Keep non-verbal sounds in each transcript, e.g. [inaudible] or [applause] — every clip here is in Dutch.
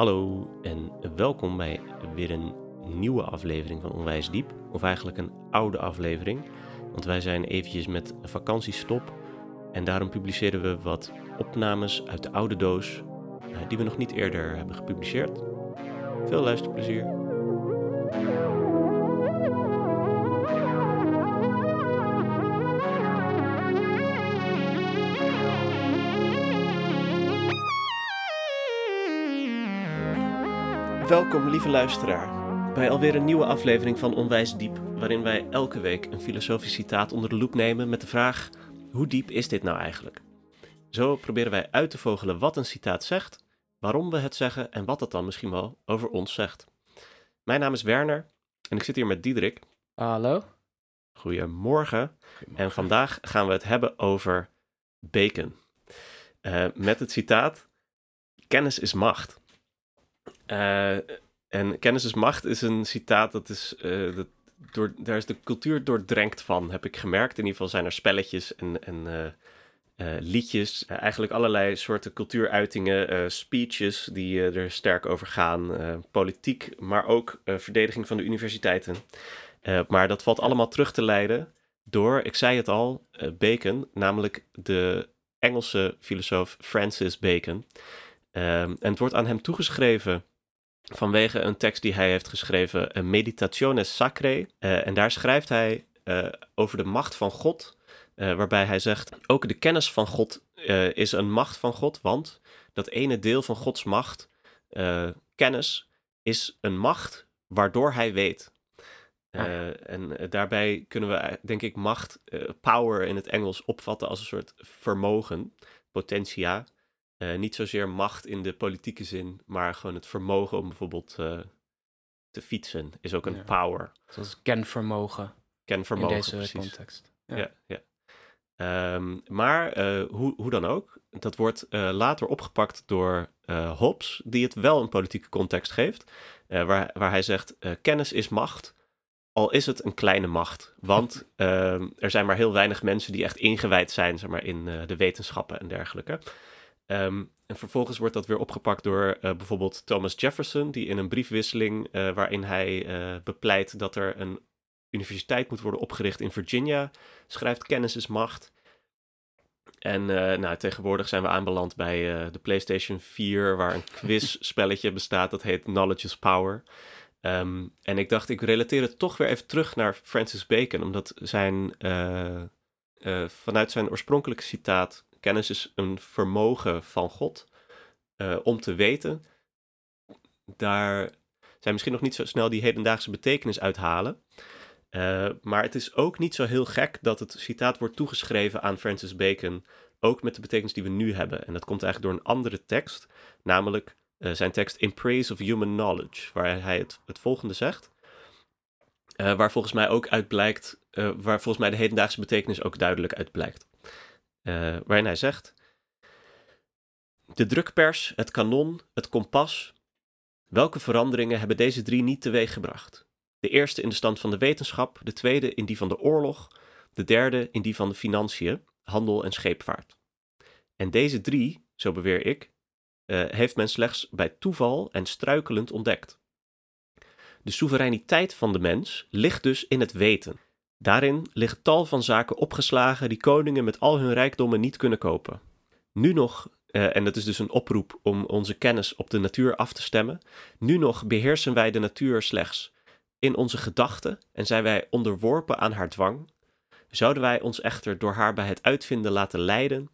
Hallo en welkom bij weer een nieuwe aflevering van Onwijs Diep. Of eigenlijk een oude aflevering, want wij zijn eventjes met vakantiestop. En daarom publiceren we wat opnames uit de oude doos eh, die we nog niet eerder hebben gepubliceerd. Veel luisterplezier. Welkom, lieve luisteraar, bij alweer een nieuwe aflevering van Onwijs Diep, waarin wij elke week een filosofisch citaat onder de loep nemen met de vraag: hoe diep is dit nou eigenlijk? Zo proberen wij uit te vogelen wat een citaat zegt, waarom we het zeggen en wat dat dan misschien wel over ons zegt. Mijn naam is Werner en ik zit hier met Diederik. Hallo. Goedemorgen. En vandaag gaan we het hebben over bacon. Uh, met het citaat: Kennis is macht. Uh, en kennis is macht is een citaat dat is. Uh, dat door, daar is de cultuur doordrenkt van, heb ik gemerkt. In ieder geval zijn er spelletjes en, en uh, liedjes. eigenlijk allerlei soorten cultuuruitingen, speeches die er sterk over gaan. politiek, maar ook verdediging van de universiteiten. maar dat valt allemaal terug te leiden door, ik zei het al, Bacon, namelijk de Engelse filosoof Francis Bacon. En het wordt aan hem toegeschreven vanwege een tekst die hij heeft geschreven, een Meditationes Sacrae. Uh, en daar schrijft hij uh, over de macht van God, waarbij hij zegt, ook de kennis van God is een macht van God, want dat ene deel van Gods macht, kennis, is een macht waardoor hij weet. En daarbij kunnen we, denk ik, macht, power in het Engels opvatten als een soort vermogen, potentia. Uh, niet zozeer macht in de politieke zin, maar gewoon het vermogen om bijvoorbeeld uh, te fietsen is ook een ja. power. Zoals kenvermogen. Kenvermogen, in deze precies. context. Ja, ja. ja. Um, maar uh, hoe, hoe dan ook, dat wordt later opgepakt door Hobbes, die het wel een politieke context geeft, waar, waar hij zegt, kennis is macht, al is het een kleine macht. Want [laughs] ehm, er zijn maar heel weinig mensen die echt ingewijd zijn zeg maar, in de wetenschappen en dergelijke. Um, en vervolgens wordt dat weer opgepakt door uh, bijvoorbeeld Thomas Jefferson, die in een briefwisseling uh, waarin hij uh, bepleit dat er een universiteit moet worden opgericht in Virginia, schrijft kennis is macht. En nou, tegenwoordig zijn we aanbeland bij de PlayStation 4, waar een [laughs] quizspelletje bestaat dat heet Knowledge is Power. Um, en ik dacht, ik relateer het toch weer even terug naar Francis Bacon, omdat zijn, vanuit zijn oorspronkelijke citaat Kennis is een vermogen van God uh, om te weten. Daar zijn misschien nog niet zo snel die hedendaagse betekenis uithalen. Uh, maar het is ook niet zo heel gek dat het citaat wordt toegeschreven aan Francis Bacon, ook met de betekenis die we nu hebben. En dat komt eigenlijk door een andere tekst, namelijk uh, zijn tekst In Praise of Human Knowledge, waar hij het, het volgende zegt. Waar volgens mij ook uit blijkt, waar volgens mij de hedendaagse betekenis ook duidelijk uit blijkt. Uh, waarin hij zegt: De drukpers, het kanon, het kompas. Welke veranderingen hebben deze drie niet teweeggebracht? De eerste in de stand van de wetenschap, de tweede in die van de oorlog, de derde in die van de financiën, handel en scheepvaart. En deze drie, zo beweer ik, uh, heeft men slechts bij toeval en struikelend ontdekt. De soevereiniteit van de mens ligt dus in het weten. Daarin liggen tal van zaken opgeslagen die koningen met al hun rijkdommen niet kunnen kopen. Nu nog, uh, en dat is dus een oproep om onze kennis op de natuur af te stemmen, nu nog beheersen wij de natuur slechts in onze gedachten en zijn wij onderworpen aan haar dwang. Zouden wij ons echter door haar bij het uitvinden laten leiden,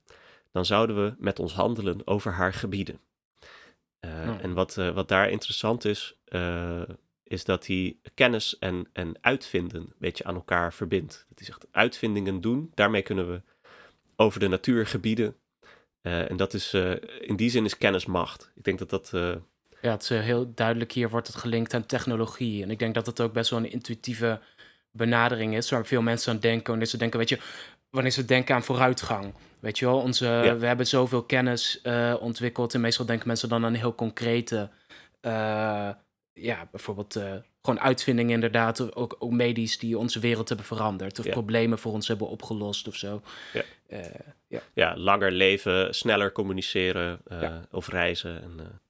dan zouden we met ons handelen over haar gebieden. Uh, oh. En wat, uh, wat daar interessant is, is dat hij kennis en, en uitvinden een beetje aan elkaar verbindt. Dat hij zegt uitvindingen doen, daarmee kunnen we over de natuur gebieden. Uh, en dat is, uh, in die zin is kennis macht. Ik denk dat dat... Uh... Ja, het is heel duidelijk hier wordt het gelinkt aan technologie. En ik denk dat het ook best wel een intuïtieve benadering is, waar veel mensen aan denken. Wanneer ze denken, weet je, wanneer ze denken aan vooruitgang. Weet je wel, onze, ja. we hebben zoveel kennis ontwikkeld en meestal denken mensen dan aan heel concrete ja, bijvoorbeeld uh, gewoon uitvindingen inderdaad, ook, ook medisch die onze wereld hebben veranderd of ja. problemen voor ons hebben opgelost of zo. Ja, uh, ja. ja langer leven, sneller communiceren uh, ja. of reizen. En,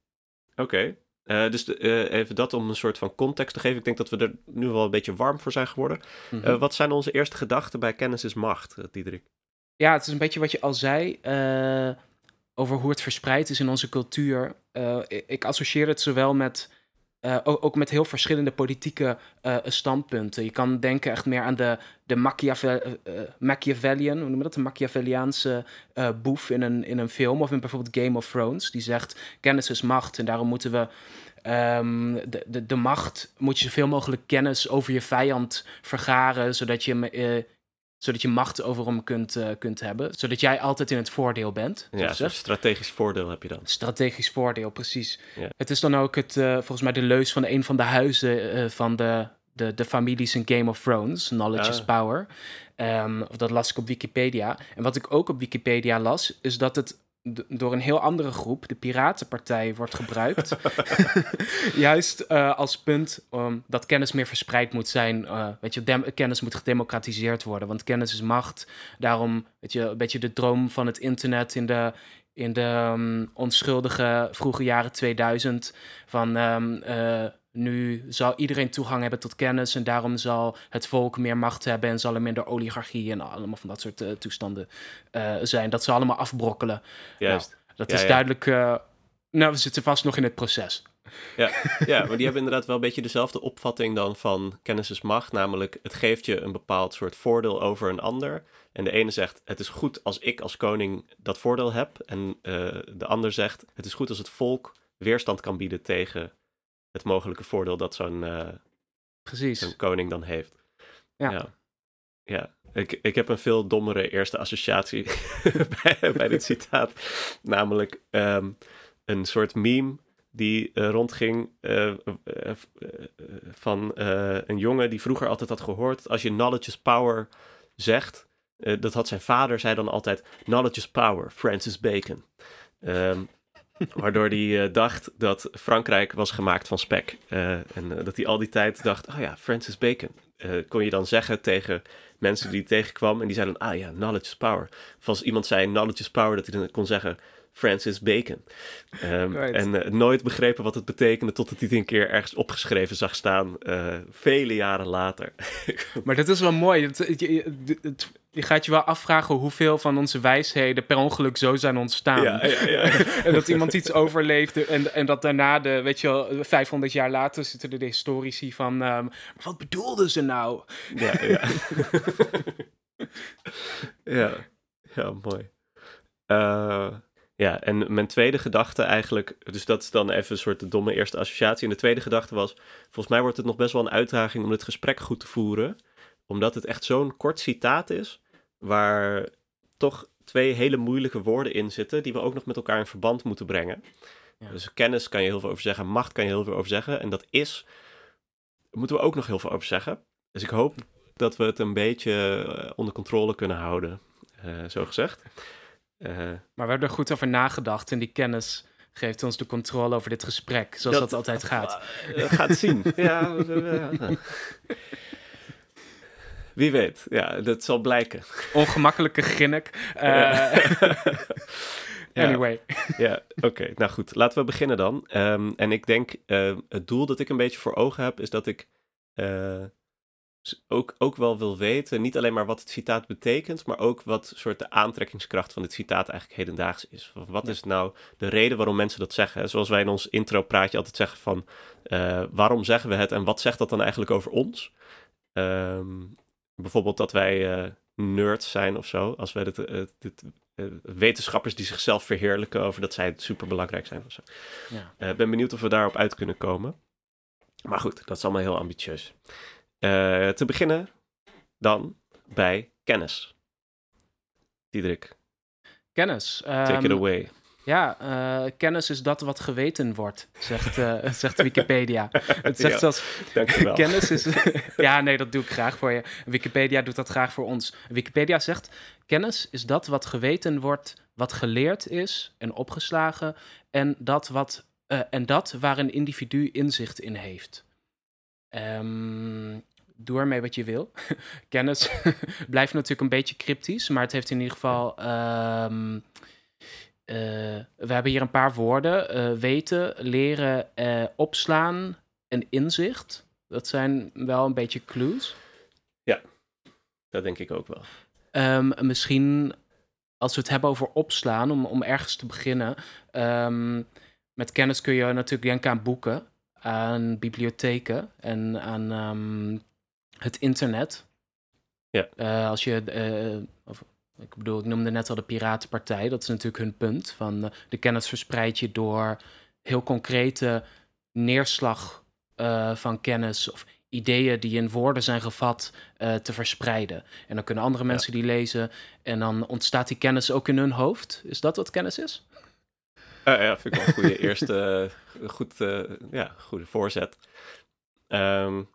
Oké, okay. Eh, dus de, eh, even dat om een soort van context te geven. Ik denk dat we er nu wel een beetje warm voor zijn geworden. Mhm. Eh, wat zijn onze eerste gedachten bij kennis is macht, eh, Diederik? Ja, het is een beetje wat je al zei eh, over hoe het verspreid is in onze cultuur. Eh, ik, ik associeer het zowel met, eh, ook, met heel verschillende politieke eh, standpunten. Je kan denken echt meer aan de, de Machiave- eh, Machiavellian, hoe noem je dat? De Machiavelliaanse boef in een, in een film of in bijvoorbeeld Game of Thrones. Die zegt, kennis is macht en daarom moeten we... ehm, de, de, de macht moet je zoveel mogelijk kennis over je vijand vergaren, zodat je, zodat je macht over hem kunt, eh, kunt hebben. Zodat jij altijd in het voordeel bent. Ja, gezegd. strategisch voordeel heb je dan. Strategisch voordeel, precies. Ja. Het is dan ook het, eh, volgens mij de leus van een van de huizen eh, van de, de, de families in Game of Thrones. Knowledge is Ah. power. Ehm, of dat las ik op Wikipedia. En wat ik ook op Wikipedia las, is dat het door een heel andere groep, de Piratenpartij, wordt gebruikt. [laughs] [laughs] Juist eh, als punt um, dat kennis meer verspreid moet zijn. eh, weet je, kennis moet gedemocratiseerd worden, want kennis is macht. Daarom, weet je, een beetje de droom van het internet in de, in de ehm, onschuldige vroege jaren 2000. Van ehm, eh, nu zal iedereen toegang hebben tot kennis en daarom zal het volk meer macht hebben en zal er minder oligarchie en allemaal van dat soort eh, toestanden eh, zijn. Dat ze allemaal afbrokkelen. Juist. Dat Ja, is ja. duidelijk. eh, nou, we zitten vast nog in het proces. Ja, ja, maar die hebben inderdaad wel een beetje dezelfde opvatting dan van kennis is macht. Namelijk, het geeft je een bepaald soort voordeel over een ander. En de ene zegt, het is goed als ik als koning dat voordeel heb. En de ander zegt, het is goed als het volk weerstand kan bieden tegen het mogelijke voordeel dat zo'n Precies. zo'n koning dan heeft. Ja. ja. Ja. Ik, ik heb een veel dommere eerste associatie [laughs] bij, bij dit citaat. Namelijk ehm, een soort meme die eh, rondging eh, van een jongen die vroeger altijd had gehoord... als je knowledge is power zegt... dat had zijn vader, zei dan altijd... knowledge is power, Francis Bacon. Ehm, [laughs] waardoor hij eh, dacht dat Frankrijk was gemaakt van spek. Eh, en eh, dat hij al die tijd dacht, oh ja, Francis Bacon. Kon je dan zeggen tegen mensen die hij tegenkwam. En die zeiden ah ja, knowledge is power. Of als iemand zei knowledge is power, dat hij dan kon zeggen Francis Bacon. Ehm, Right. En nooit begrepen wat het betekende totdat hij het een keer ergens opgeschreven zag staan. vele jaren later. [laughs] Maar dat is wel mooi. Het, het- je, je- het- je gaat je wel afvragen hoeveel van onze wijsheden per ongeluk zo zijn ontstaan. ja, ja, ja. [laughs] en dat iemand iets overleefde en, en dat daarna, de, weet je wel, 500 jaar later zitten er de historici van... ehm, "Maar wat bedoelden ze nou? Ja, ja. [laughs] ja. ja, mooi. Eh, ja, en mijn tweede gedachte eigenlijk, dus dat is dan even een soort de domme eerste associatie. En de tweede gedachte was, volgens mij wordt het nog best wel een uitdaging om dit gesprek goed te voeren. Omdat het echt zo'n kort citaat is, waar toch twee hele moeilijke woorden in zitten, die we ook nog met elkaar in verband moeten brengen. Ja. Dus kennis kan je heel veel over zeggen, macht kan je heel veel over zeggen. En dat is, moeten we ook nog heel veel over zeggen. Dus ik hoop dat we het een beetje eh, onder controle kunnen houden, eh, zo gezegd. Eh, Maar we hebben er goed over nagedacht en die kennis geeft ons de controle over dit gesprek, zoals dat, Dat- altijd [laughs] gaat. eh, gaat zien. ja, [laughs] wie weet. Ja, dat zal blijken. Ongemakkelijke grinnik. Eh. [laughs] Anyway. Ja, oké. Nou goed, laten we beginnen dan. Ehm, en ik denk, eh, het doel dat ik een beetje voor ogen heb, is dat ik eh, ook, ook wel wil weten, niet alleen maar wat het citaat betekent, maar ook wat soort de aantrekkingskracht van dit citaat eigenlijk hedendaags is. Wat is nou de reden waarom mensen dat zeggen? Zoals wij in ons intro-praatje altijd zeggen van, waarom zeggen we het en wat zegt dat dan eigenlijk over ons? Ehm, bijvoorbeeld dat wij eh, nerds zijn of zo, als wij dit, eh, dit eh, wetenschappers die zichzelf verheerlijken over dat zij super belangrijk zijn of zo. Ja. Ik ben benieuwd of we daarop uit kunnen komen. Maar goed, dat is allemaal heel ambitieus. Te beginnen dan bij kennis. Diederik, Kennis. take it Ehm, away. Ja, eh, kennis is dat wat geweten wordt, zegt, eh, [laughs] zegt Wikipedia. Het zegt Ja, zelfs, [laughs] kennis is... [laughs] ja, nee, dat doe ik graag voor je. Wikipedia doet dat graag voor ons. Wikipedia zegt, kennis is dat wat geweten wordt, wat geleerd is en opgeslagen... en dat, wat, eh, en dat waar een individu inzicht in heeft. Ehm, doe ermee wat je wil. kennis blijft natuurlijk een beetje cryptisch, maar het heeft in ieder geval... ehm, we hebben hier een paar woorden. weten, leren, opslaan en inzicht. Dat zijn wel een beetje clues. Ja, dat denk ik ook wel. Um, misschien als we het hebben over opslaan, om, om ergens te beginnen. Um, met kennis kun je natuurlijk denken aan boeken, aan bibliotheken en aan um, het internet. Ja. Als je, ik bedoel, ik noemde net al de Piratenpartij, dat is natuurlijk hun punt. Van uh, de kennis verspreid je door heel concrete neerslag van kennis of ideeën die in woorden zijn gevat uh, te verspreiden. En dan kunnen andere mensen die lezen en dan ontstaat die kennis ook in hun hoofd. Is dat wat kennis is? Uh, ja, vind ik wel een goede [laughs] eerste, goed, ja, goede voorzet. Um,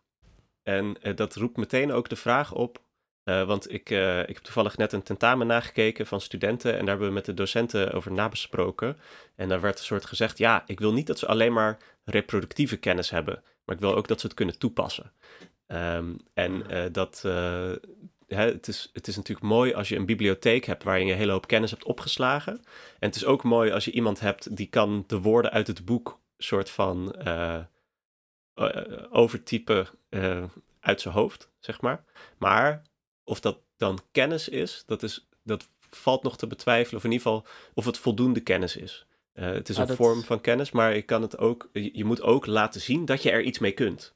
en dat roept meteen ook de vraag op, want ik, ik heb toevallig net een tentamen nagekeken van studenten en daar hebben we met de docenten over nabesproken. En daar werd een soort gezegd, ja, ik wil niet dat ze alleen maar reproductieve kennis hebben. Maar ik wil ook dat ze het kunnen toepassen. Um, en uh, dat, hè, het, is, het is natuurlijk mooi als je een bibliotheek hebt waarin je een hele hoop kennis hebt opgeslagen. En het is ook mooi als je iemand hebt die kan de woorden uit het boek soort van overtypen uit zijn hoofd, zeg maar. Maar of dat dan kennis is, dat, is, dat valt nog te betwijfelen. Of in ieder geval of het voldoende kennis is. Uh, het is ah, een vorm van kennis, maar je, kan het ook, je, moet ook laten zien dat je er iets mee kunt.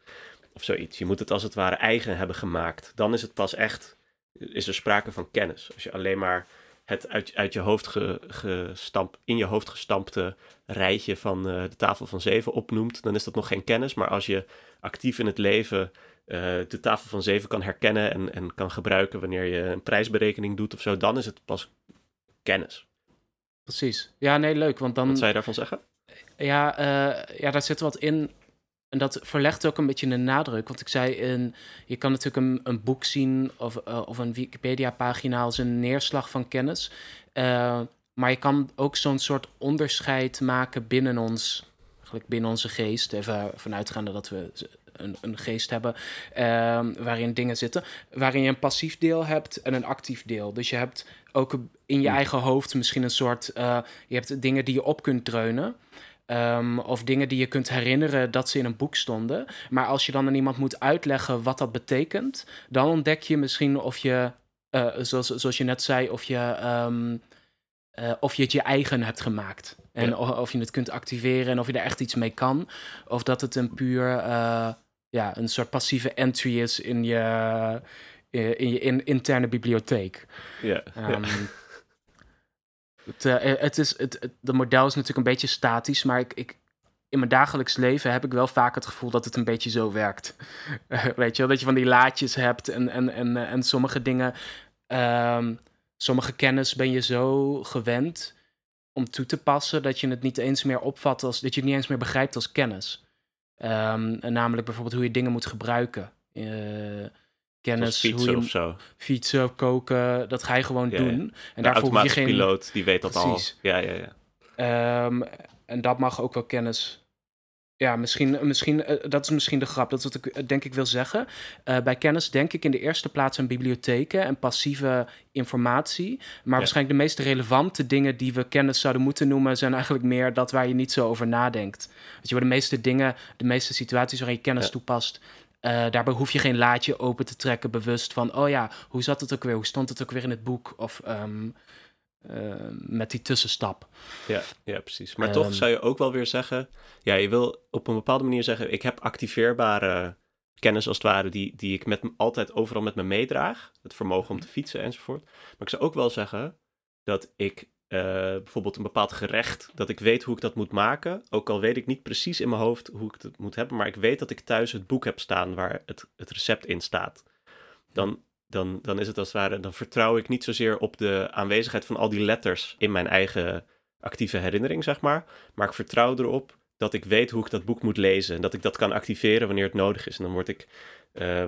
Of zoiets. Je moet het als het ware eigen hebben gemaakt. Dan is het pas echt, is er sprake van kennis. Als je alleen maar het uit, uit je hoofd ge, gestampt, in je hoofd gestampte rijtje van uh, de tafel van zeven opnoemt, dan is dat nog geen kennis. Maar als je actief in het leven de tafel van zeven kan herkennen en, en kan gebruiken wanneer je een prijsberekening doet of zo, dan is het pas kennis. Precies. Ja, nee, leuk. Want dan... Wat zou je daarvan zeggen? Ja, uh, ja daar zit wat in. En dat verlegt ook een beetje een nadruk. Want ik zei, in, je kan natuurlijk een, een boek zien of, uh, of een Wikipedia-pagina als een neerslag van kennis. Uh, maar je kan ook zo'n soort onderscheid maken binnen ons, eigenlijk binnen onze geest. Even vanuitgaande dat we een, een geest hebben waarin dingen zitten. Waarin je een passief deel hebt en een actief deel. Dus je hebt ook in je hm. eigen hoofd misschien een soort. Uh, je hebt dingen die je op kunt dreunen. Um, of dingen die je kunt herinneren dat ze in een boek stonden. Maar als je dan aan iemand moet uitleggen wat dat betekent, dan ontdek je misschien of je, uh, zoals, zoals je net zei, of je, um, uh, of je het je eigen hebt gemaakt. En ja. of, of, je het kunt activeren en of je er echt iets mee kan. Of dat het een puur, ja, een soort passieve entry is in je, eh, in je in, interne bibliotheek. Ja. Um, het, uh, het, is, het, het, de model is natuurlijk een beetje statisch, maar ik, ik, in mijn dagelijks leven heb ik wel vaak het gevoel dat het een beetje zo werkt. [laughs] weet je wel, dat je van die laadjes hebt en, en, en, en sommige dingen, um, sommige kennis ben je zo gewend om toe te passen dat je het niet eens meer opvat als, dat je het niet eens meer begrijpt als kennis. Um, namelijk bijvoorbeeld hoe je dingen moet gebruiken. Uh, kennis. Fietsen hoe je, of zo. Fietsen, koken, dat ga je gewoon ja, doen. En daarvoor hoef je geen piloot, die weet dat Precies. al. Ja, ja, ja. Um, en dat mag ook wel kennis. Ja, misschien, misschien uh, dat is misschien de grap. Dat is wat ik uh, denk ik wil zeggen. Uh, bij kennis denk ik in de eerste plaats aan bibliotheken en passieve informatie. Maar ja. waarschijnlijk de meest relevante dingen die we kennis zouden moeten noemen, zijn eigenlijk meer dat waar je niet zo over nadenkt. Weet je, waar de meeste dingen, de meeste situaties waarin je kennis ja. toepast, uh, daarbij hoef je geen laadje open te trekken bewust van, oh ja, hoe zat het ook weer? Hoe stond het ook weer in het boek? Of um, uh, met die tussenstap. Ja, ja precies. Maar um, toch zou je ook wel weer zeggen, ja, je wil op een bepaalde manier zeggen, ik heb activeerbare kennis als het ware, die, die ik met, altijd overal met me meedraag. Het vermogen om te fietsen enzovoort. Maar ik zou ook wel zeggen dat ik uh, bijvoorbeeld een bepaald gerecht, dat ik weet hoe ik dat moet maken. Ook al weet ik niet precies in mijn hoofd hoe ik het moet hebben, maar ik weet dat ik thuis het boek heb staan waar het, het recept in staat. Dan, dan, dan is het als het ware, dan vertrouw ik niet zozeer op de aanwezigheid van al die letters in mijn eigen actieve herinnering, zeg maar. Maar ik vertrouw erop dat ik weet hoe ik dat boek moet lezen en dat ik dat kan activeren wanneer het nodig is. En dan word ik. Uh,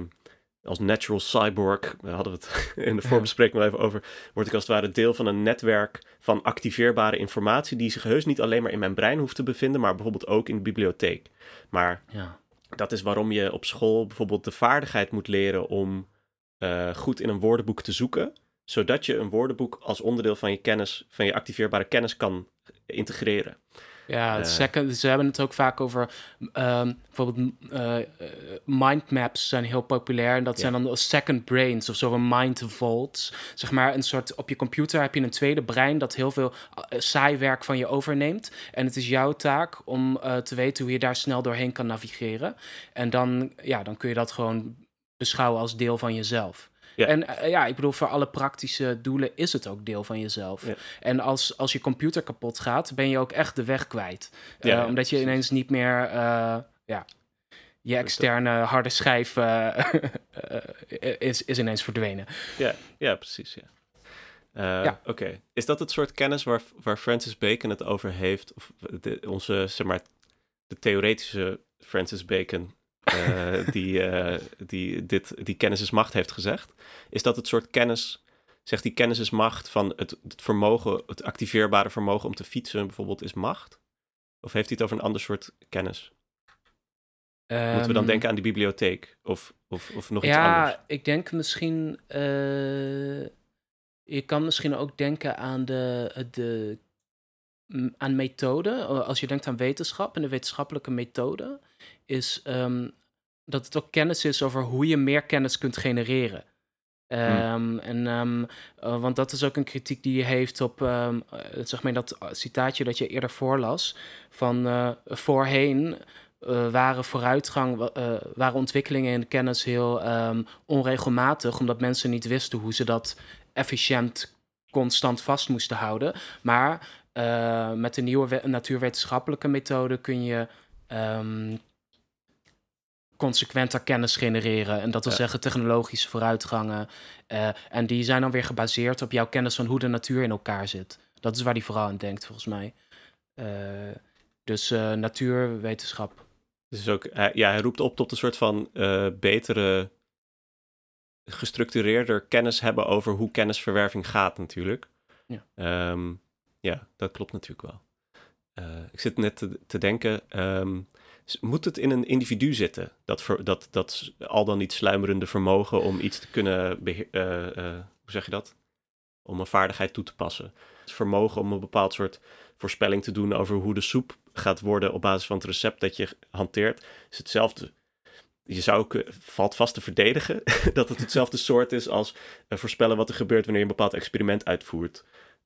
als natural cyborg, we hadden het [laughs] in de voorbespreking wel even over, word ik als het ware deel van een netwerk van activeerbare informatie die zich heus niet alleen maar in mijn brein hoeft te bevinden, maar bijvoorbeeld ook in de bibliotheek. Maar ja. dat is waarom je op school bijvoorbeeld de vaardigheid moet leren om uh, goed in een woordenboek te zoeken. zodat je een woordenboek als onderdeel van je kennis, van je activeerbare kennis kan integreren. Ja, Eh. second, ze hebben het ook vaak over ehm, bijvoorbeeld eh, eh, mindmaps zijn heel populair. En dat Ja. zijn dan second brains of zo, een mind vaults. Zeg maar een soort, op je computer heb je een tweede brein dat heel veel eh, saai werk van je overneemt. En het is jouw taak om eh, te weten hoe je daar snel doorheen kan navigeren. En dan, ja, dan kun je dat gewoon beschouwen als deel van jezelf. Ja. En eh, ja, ik bedoel, voor alle praktische doelen is het ook deel van jezelf. Ja. En als, als je computer kapot gaat, ben je ook echt de weg kwijt. Eh, Ja, omdat je ineens niet meer eh, ja, je externe harde schijf [laughs] is, is ineens verdwenen. Ja, ja precies. Ja. Oké. Is dat het soort kennis waar, waar Francis Bacon het over heeft? Of de, onze, zeg maar, de theoretische Francis Bacon, die, eh, die dit, die kennis is macht heeft gezegd? Is dat het soort kennis, zegt die kennis is macht van het, het vermogen, het activeerbare vermogen om te fietsen bijvoorbeeld is macht? Of heeft hij het over een ander soort kennis? Moeten we dan Ehm, denken aan die bibliotheek? Of, of, of nog iets ja, anders? ik denk misschien. eh, je kan misschien ook denken aan de, de aan methode. Eh, Als je denkt aan wetenschap en de wetenschappelijke methode, is ehm, dat het ook kennis is over hoe je meer kennis kunt genereren. Ehm, En, ehm, eh, want dat is ook een kritiek die je heeft op, eh, zeg maar, dat citaatje dat je eerder voorlas. Van voorheen waren vooruitgang, wa- waren ontwikkelingen in de kennis heel onregelmatig, omdat mensen niet wisten hoe ze dat efficiënt constant vast moesten houden. Maar eh, met de nieuwe we- natuurwetenschappelijke methode kun je ehm, consequenter kennis genereren. En dat wil Ja. zeggen technologische vooruitgangen. eh, en die zijn dan weer gebaseerd op jouw kennis van hoe de natuur in elkaar zit. Dat is waar die vooral aan denkt, volgens mij. Eh, dus natuurwetenschap. Dus ook, ja, hij roept op tot een soort van betere, gestructureerder kennis hebben over hoe kennisverwerving gaat natuurlijk. Ja. Ehm, ja, dat klopt natuurlijk wel. Eh, ik zit net te, denken, ehm, moet het in een individu zitten? Dat, dat, dat al dan niet sluimerende vermogen om iets te kunnen, eh, eh, hoe zeg je dat? Om een vaardigheid toe te passen. Het vermogen om een bepaald soort voorspelling te doen over hoe de soep gaat worden op basis van het recept dat je hanteert, is hetzelfde. Je zou ook, valt vast te verdedigen [laughs] dat het hetzelfde soort is als voorspellen wat er gebeurt wanneer je een bepaald experiment uitvoert.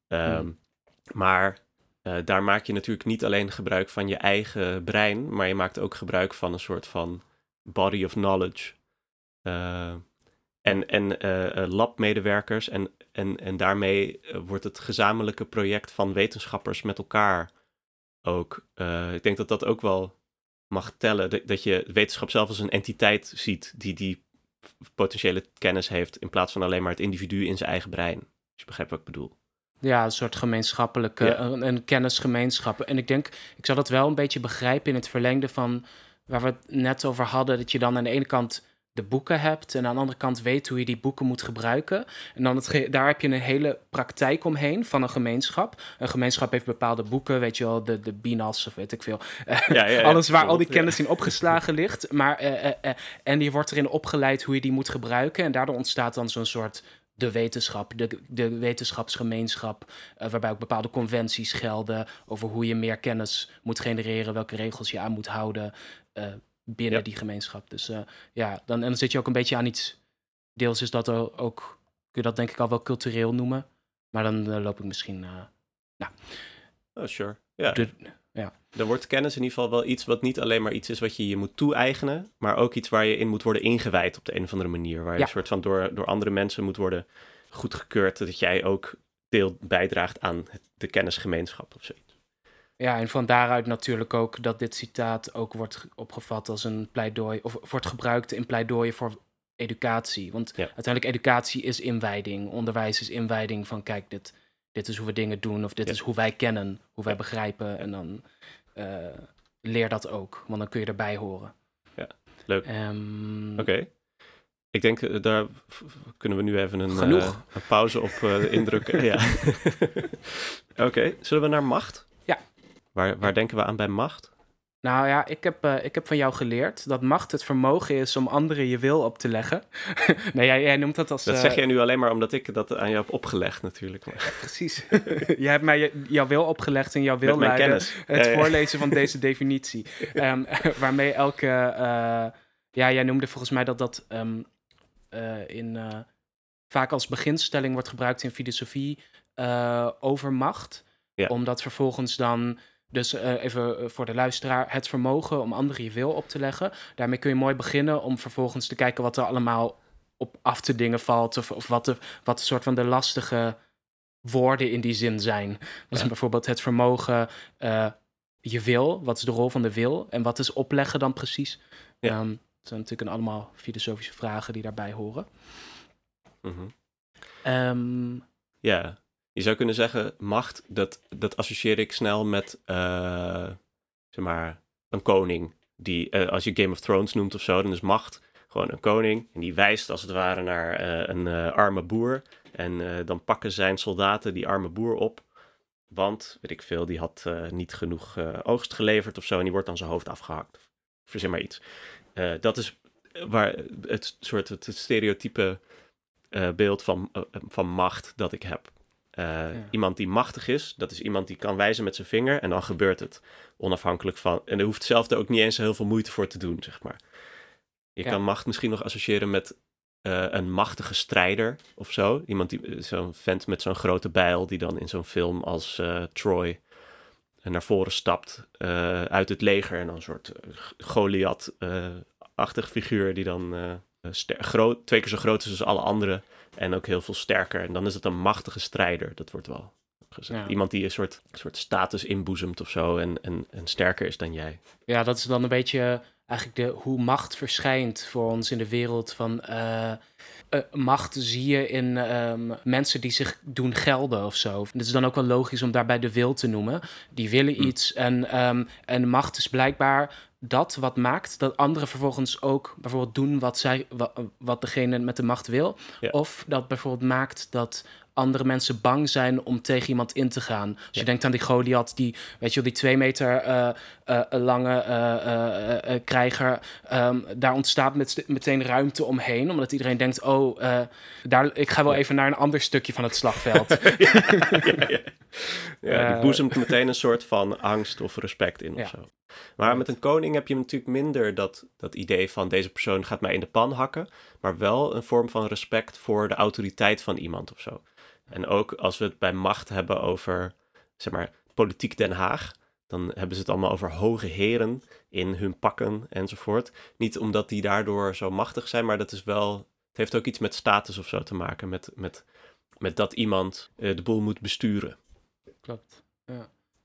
Hmm. Maar eh, daar maak je natuurlijk niet alleen gebruik van je eigen brein, maar je maakt ook gebruik van een soort van body of knowledge. Eh, en en eh, labmedewerkers en, en, en daarmee wordt het gezamenlijke project van wetenschappers met elkaar ook. ik denk dat dat ook wel mag tellen. Dat, dat je wetenschap zelf als een entiteit ziet die die potentiële kennis heeft in plaats van alleen maar het individu in zijn eigen brein. Als je begrijpt wat ik bedoel. Ja, een soort gemeenschappelijke, Ja. een, een kennisgemeenschap. En ik denk, ik zou dat wel een beetje begrijpen in het verlengde van waar we het net over hadden. Dat je dan aan de ene kant de boeken hebt en aan de andere kant weet hoe je die boeken moet gebruiken. En dan het daar heb je een hele praktijk omheen van een gemeenschap. Een gemeenschap heeft bepaalde boeken, weet je wel, de, de BINAS of weet ik veel. Ja, ja, ja, [laughs] Alles waar al die kennis in opgeslagen ligt. Maar, eh, eh, eh, en je wordt erin opgeleid hoe je die moet gebruiken. En daardoor ontstaat dan zo'n soort de wetenschap, de, de wetenschapsgemeenschap, eh, waarbij ook bepaalde conventies gelden over hoe je meer kennis moet genereren, welke regels je aan moet houden eh, binnen Ja. die gemeenschap. Dus eh, ja, dan, en dan zit je ook een beetje aan iets. Deels is dat ook, kun je dat denk ik al wel cultureel noemen. Maar dan loop ik misschien. eh, Oh, sure. Ja, de- dan wordt kennis in ieder geval wel iets wat niet alleen maar iets is wat je je moet toe-eigenen, maar ook iets waar je in moet worden ingewijd op de een of andere manier. Waar je Ja. een soort van door, door andere mensen moet worden goedgekeurd, dat jij ook deel bijdraagt aan de kennisgemeenschap of zoiets. Ja, en van daaruit natuurlijk ook dat dit citaat ook wordt ge- opgevat als een pleidooi, of wordt gebruikt in pleidooien voor educatie. Want Ja. uiteindelijk educatie is inwijding, onderwijs is inwijding van kijk, dit, dit is hoe we dingen doen, of dit Ja. is hoe wij kennen, hoe wij Ja. begrijpen. En dan eh, leer dat ook, want dan kun je erbij horen. Leuk. Ehm, Oké. Ik denk, eh, daar kunnen we nu even een, eh, een pauze op [laughs] indrukken. ja. [laughs] Oké, zullen we naar macht? Ja. Waar, waar denken we aan bij macht? Nou ja, ik heb, uh, ik heb van jou geleerd dat macht het vermogen is om anderen je wil op te leggen. [laughs] nee, jij, jij, noemt dat als... Dat zeg uh, jij nu alleen maar omdat ik dat aan jou heb opgelegd natuurlijk. Maar. [laughs] Precies. [laughs] jij hebt mij jouw wil opgelegd en jouw wil leiden. kennis. Het Ja, ja. voorlezen van deze definitie. Ehm, waarmee elke... eh, ja, jij noemde volgens mij dat dat ehm, eh, in, eh, vaak als beginstelling wordt gebruikt in filosofie eh, over macht. Ja. Omdat vervolgens dan... Dus eh, even eh, voor de luisteraar, het vermogen om anderen je wil op te leggen. Daarmee kun je mooi beginnen om vervolgens te kijken wat er allemaal op af te dingen valt. Of, of wat, de, wat een soort van de lastige woorden in die zin zijn. Dus Ja. bijvoorbeeld het vermogen, eh, je wil, wat is de rol van de wil? En wat is opleggen dan precies? Ja. Ehm, dat zijn natuurlijk een allemaal filosofische vragen die daarbij horen. Mhm. Ehm, Ja, je zou kunnen zeggen, macht, dat, dat associeer ik snel met, eh, zeg maar, een koning. Die, eh, als je Game of Thrones noemt of zo, dan is macht gewoon een koning. En die wijst als het ware naar eh, een arme boer. En dan pakken zijn soldaten die arme boer op. Want, weet ik veel, die had niet genoeg oogst geleverd of zo. En die wordt dan zijn hoofd afgehakt. Verzin maar iets. Dat is waar het soort het stereotype beeld van, van macht dat ik heb. Eh, Iemand die machtig is, dat is iemand die kan wijzen met zijn vinger en dan gebeurt het. Onafhankelijk van. En er hoeft zelf er ook niet eens heel veel moeite voor te doen, zeg maar. Je Ja. kan macht misschien nog associëren met eh, een machtige strijder of zo. Iemand die, zo'n vent met zo'n grote bijl, die dan in zo'n film als eh, Troy naar voren stapt eh, uit het leger. En dan een soort eh, Goliath-achtig figuur die dan eh, twee keer zo groot is als alle anderen. En ook heel veel sterker. En dan is het een machtige strijder. Dat wordt wel gezegd. Ja. Iemand die een soort, soort status inboezemt of zo. En, en, en sterker is dan jij. ja, dat is dan een beetje eigenlijk de, hoe macht verschijnt voor ons in de wereld van... eh, eh, macht zie je in ehm, mensen die zich doen gelden of zo. Het is dan ook wel logisch om daarbij de wil te noemen. Die willen Hm. iets en, ehm, en macht is blijkbaar dat wat maakt dat anderen vervolgens ook bijvoorbeeld doen wat, zij, wat, wat degene met de macht wil. Ja. Of dat bijvoorbeeld maakt dat andere mensen bang zijn om tegen iemand in te gaan. Als je Ja. denkt aan die Goliath, die, weet je wel, die twee meter eh, eh, lange eh, eh, krijger. ehm, daar ontstaat met, meteen ruimte omheen, omdat iedereen denkt, oh, daar, ik ga wel Ja. even naar een ander stukje van het slagveld. [laughs] ja, die boezemt meteen een soort van angst of respect in of zo. Maar met een koning heb je natuurlijk minder dat, dat idee van deze persoon gaat mij in de pan hakken, maar wel een vorm van respect voor de autoriteit van iemand of zo. En ook als we het bij macht hebben over, zeg maar, politiek Den Haag, dan hebben ze het allemaal over hoge heren in hun pakken enzovoort. Niet omdat die daardoor zo machtig zijn, maar dat is wel, het heeft ook iets met status of zo te maken, met, met, met dat iemand eh, de boel moet besturen. Klopt.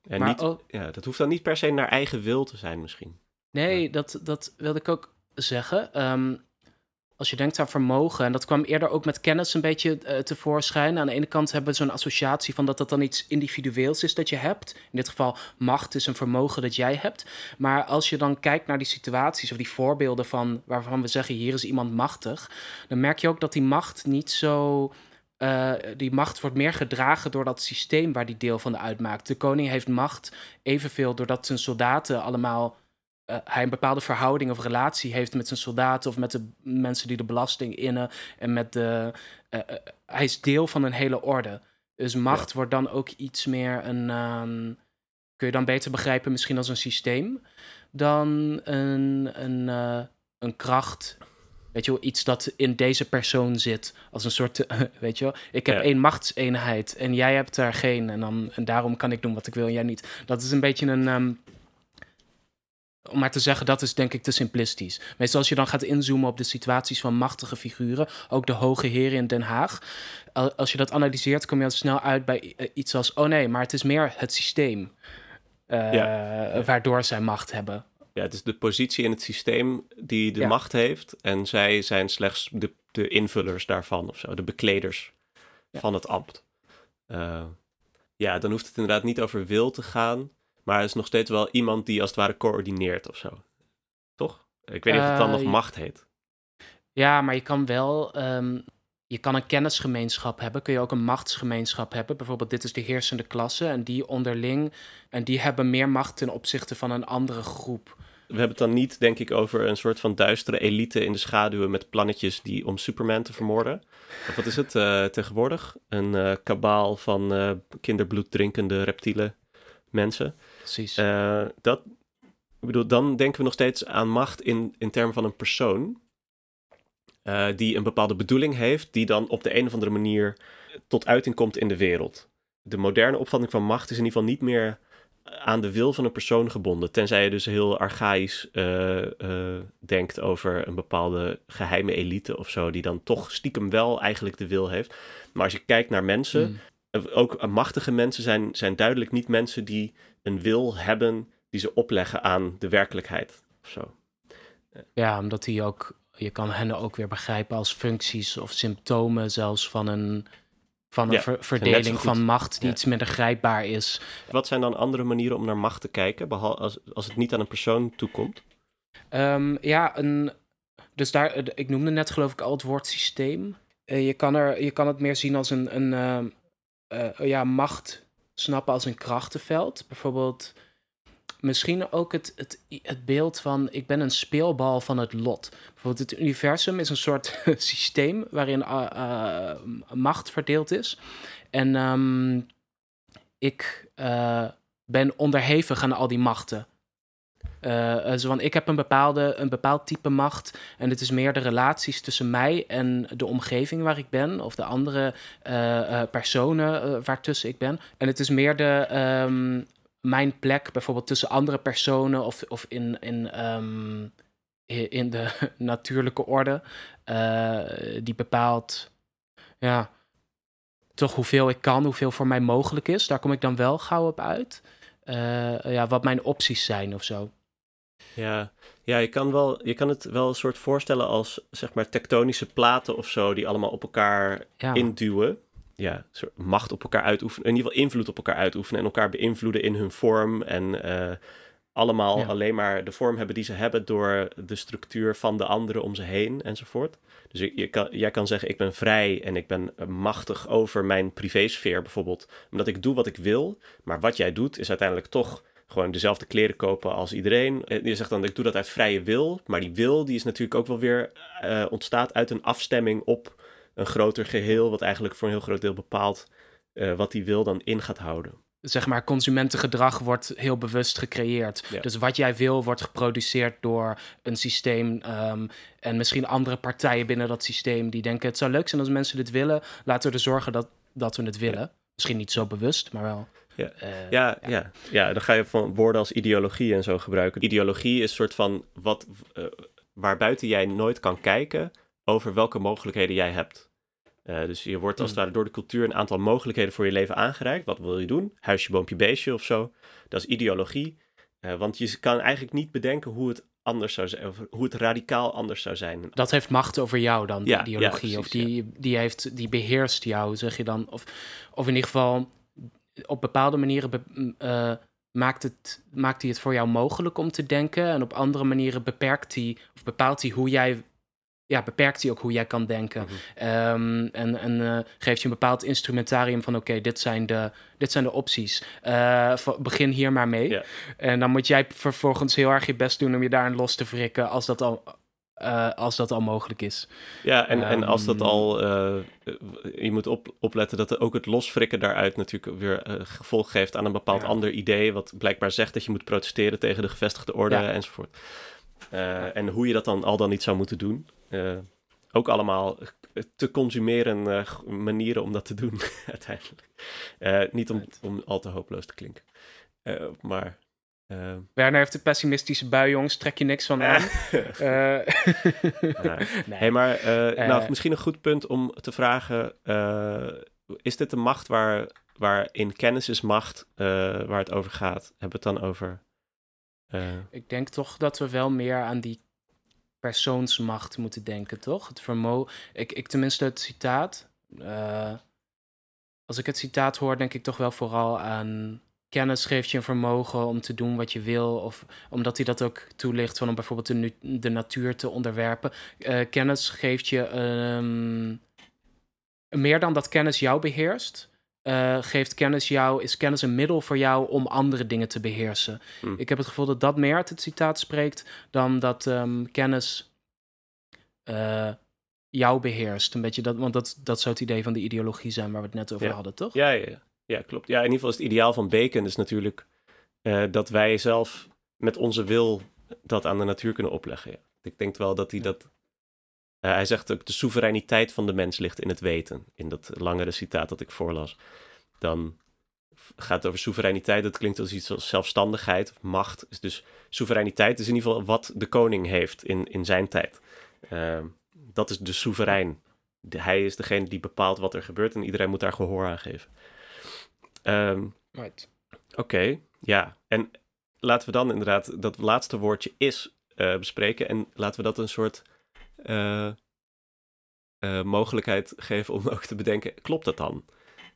En Maar niet, ook- ja, dat hoeft dan niet per se naar eigen wil te zijn misschien. Nee, dat, dat wilde ik ook zeggen. Ehm, als je denkt aan vermogen, en dat kwam eerder ook met kennis een beetje eh, tevoorschijn. Aan de ene kant hebben we zo'n associatie van dat dat dan iets individueels is dat je hebt. In dit geval, macht is een vermogen dat jij hebt. Maar als je dan kijkt naar die situaties of die voorbeelden van waarvan we zeggen hier is iemand machtig, dan merk je ook dat die macht niet zo. eh, die macht wordt meer gedragen door dat systeem waar die deel van uitmaakt. De koning heeft macht evenveel doordat zijn soldaten allemaal eh, hij een bepaalde verhouding of relatie heeft met zijn soldaten of met de mensen die de belasting innen en met de. eh, eh, hij is deel van een hele orde. Dus macht wordt dan ook iets meer een. ehm, kun je dan beter begrijpen, misschien als een systeem, dan een, een, een kracht. Weet je wel, iets dat in deze persoon zit. Als een soort, [laughs] weet je wel, ik heb Ja. één machtseenheid en jij hebt er geen. En, dan, en daarom kan ik doen wat ik wil en jij niet. Dat is een beetje een, ehm, om maar te zeggen, dat is denk ik te simplistisch. Meestal als je dan gaat inzoomen op de situaties van machtige figuren, ook de hoge heren in Den Haag, al- als je dat analyseert, kom je al snel uit bij eh, iets als, oh nee, maar het is meer het systeem eh, Ja. waardoor zij macht hebben. Ja, het is de positie in het systeem die de Ja. macht heeft. En zij zijn slechts de, de invullers daarvan of zo, de bekleders Ja. van het ambt. Eh, ja, dan hoeft het inderdaad niet over wil te gaan. Maar er is nog steeds wel iemand die als het ware coördineert of zo. Toch? Ik weet niet of het dan Eh, nog macht heet. Ja, maar je kan wel. ehm, je kan een kennisgemeenschap hebben, kun je ook een machtsgemeenschap hebben. Bijvoorbeeld, dit is de heersende klasse en die onderling. En die hebben meer macht ten opzichte van een andere groep. We hebben het dan niet, denk ik, over een soort van duistere elite in de schaduwen met plannetjes die om Superman te vermoorden. Of wat is het uh, tegenwoordig? Een uh, kabaal van uh, kinderbloed drinkende reptiele mensen. Precies. dat, ik bedoel, dan denken we nog steeds aan macht in, in termen van een persoon. die een bepaalde bedoeling heeft, die dan op de een of andere manier tot uiting komt in de wereld. De moderne opvatting van macht is in ieder geval niet meer aan de wil van een persoon gebonden. Tenzij je dus heel archaïs uh, uh, denkt over een bepaalde geheime elite of zo, die dan toch stiekem wel eigenlijk de wil heeft. Maar als je kijkt naar mensen, mm. ook machtige mensen zijn, zijn duidelijk niet mensen die een wil hebben die ze opleggen aan de werkelijkheid of zo. Ja, omdat die ook, je kan hen ook weer begrijpen als functies of symptomen zelfs van een van een verdeling van macht die iets minder grijpbaar is. Wat zijn dan andere manieren om naar macht te kijken, behalve als, als het niet aan een persoon toekomt? Um, ja, een, dus daar, ik noemde net geloof ik al het woord systeem. Uh, je, kan er, je kan het meer zien als een, een uh, uh, ja, macht snappen als een krachtenveld. Bijvoorbeeld misschien ook het, het, het beeld van ik ben een speelbal van het lot. Bijvoorbeeld het universum is een soort [laughs] systeem waarin uh, macht verdeeld is. En um, ik uh, ben onderhevig aan al die machten. Uh, zo van, ik heb een, bepaalde, een bepaald type macht en het is meer de relaties tussen mij en de omgeving waar ik ben of de andere uh, personen waartussen ik ben. En het is meer de, um, mijn plek bijvoorbeeld tussen andere personen of, of in, in, um, in de [laughs] natuurlijke orde, uh, die bepaalt ja, toch hoeveel ik kan, hoeveel voor mij mogelijk is. Daar kom ik dan wel gauw op uit. Uh, ja, wat mijn opties zijn of zo. Ja, ja je, kan wel, je kan het wel een soort voorstellen als zeg maar tektonische platen of zo, die allemaal op elkaar ja. induwen ja, soort macht op elkaar uitoefenen. In ieder geval invloed op elkaar uitoefenen en elkaar beïnvloeden in hun vorm. En uh, allemaal alleen maar de vorm hebben die ze hebben door de structuur van de anderen om ze heen enzovoort. Dus je, jij kan zeggen, ik ben vrij en ik ben machtig over mijn privésfeer bijvoorbeeld. Omdat ik doe wat ik wil. Maar wat jij doet is uiteindelijk toch gewoon dezelfde kleren kopen als iedereen. Je zegt dan, ik doe dat uit vrije wil. Maar die wil, die is natuurlijk ook wel weer uh, ontstaat uit een afstemming op een groter geheel, wat eigenlijk voor een heel groot deel bepaalt wat die wil dan in gaat houden. Zeg maar, consumentengedrag wordt heel bewust gecreëerd. Ja. Dus wat jij wil wordt geproduceerd door een systeem. Um, en misschien andere partijen binnen dat systeem die denken: het zou leuk zijn als mensen dit willen. Laten we er zorgen dat, dat we het willen. Ja. Misschien niet zo bewust, maar wel. Ja. Uh, ja, ja. ja, ja. dan ga je van woorden als ideologie en zo gebruiken. Ideologie is een soort van wat, uh, waarbuiten jij nooit kan kijken over welke mogelijkheden jij hebt. Uh, dus je wordt als het mm. ware door de cultuur een aantal mogelijkheden voor je leven aangereikt. Wat wil je doen? Huisje, boompje, beestje of zo. Dat is ideologie. Uh, want je kan eigenlijk niet bedenken hoe het anders zou zijn, of hoe het radicaal anders zou zijn. Dat heeft macht over jou dan, ja, ideologie. Ja, precies, of die, ja. die, heeft, die beheerst jou, zeg je dan. Of, of in ieder geval op bepaalde manieren be, uh, maakt, het, maakt hij het voor jou mogelijk om te denken. En op andere manieren beperkt hij of bepaalt hij hoe jij ja, beperkt hij ook hoe jij kan denken. Mm -hmm. um, en en uh, geeft je een bepaald instrumentarium van... oké, okay, dit, zijn de, dit zijn de opties. Uh, begin hier maar mee. Yeah. En dan moet jij vervolgens heel erg je best doen... om je daarin los te wrikken als dat al, uh, als dat al mogelijk is. Ja, en, um, en als dat al... je moet op, opletten dat ook het losfrikken daaruit... natuurlijk weer gevolg geeft aan een bepaald ja. ander idee... wat blijkbaar zegt dat je moet protesteren tegen de gevestigde orde ja. enzovoort. Uh, en hoe je dat dan al dan niet zou moeten doen. Uh, ook allemaal te consumeren uh, manieren om dat te doen, [laughs] uiteindelijk. niet om, om al te hopeloos te klinken. maar. Werner heeft de pessimistische bui, jongens. Trek je niks van aan. [laughs] [laughs] nee. Hey, maar nou, misschien een goed punt om te vragen: is dit de macht waar, waarin kennis is macht, waar het over gaat? Hebben we het dan over uh. Ik denk toch dat we wel meer aan die persoonsmacht moeten denken, toch? Het vermogen. Ik, ik tenminste het citaat. Uh, als ik het citaat hoor, denk ik toch wel vooral aan kennis geeft je een vermogen om te doen wat je wil. Of omdat hij dat ook toelicht van om bijvoorbeeld de, natuur te onderwerpen. Uh, kennis geeft je um, meer dan dat kennis jou beheerst, uh, geeft kennis jou, is kennis een middel voor jou om andere dingen te beheersen. Hm. Ik heb het gevoel dat dat meer uit het citaat spreekt dan dat ehm, kennis uh, jou beheerst. Een beetje dat, want dat, dat zou het idee van de ideologie zijn waar we het net over Ja. hadden, toch? Ja, ja, ja. klopt. Ja, in ieder geval is het ideaal van Bacon is natuurlijk eh, dat wij zelf met onze wil dat aan de natuur kunnen opleggen. Ja. Ik denk wel dat hij dat... eh, hij zegt ook, de soevereiniteit van de mens ligt in het weten. In dat langere citaat dat ik voorlas. Dan gaat het over soevereiniteit. Dat klinkt als iets als zelfstandigheid of macht. Is dus soevereiniteit is in ieder geval wat de koning heeft in, in zijn tijd. Eh, dat is de soeverein. De- hij is degene die bepaalt wat er gebeurt en iedereen moet daar gehoor aan geven. Ehm, Right. Oké, ja. En laten we dan inderdaad dat laatste woordje is eh, bespreken. En laten we dat een soort eh, eh, mogelijkheid geven om [laughs] ook te bedenken, klopt dat dan?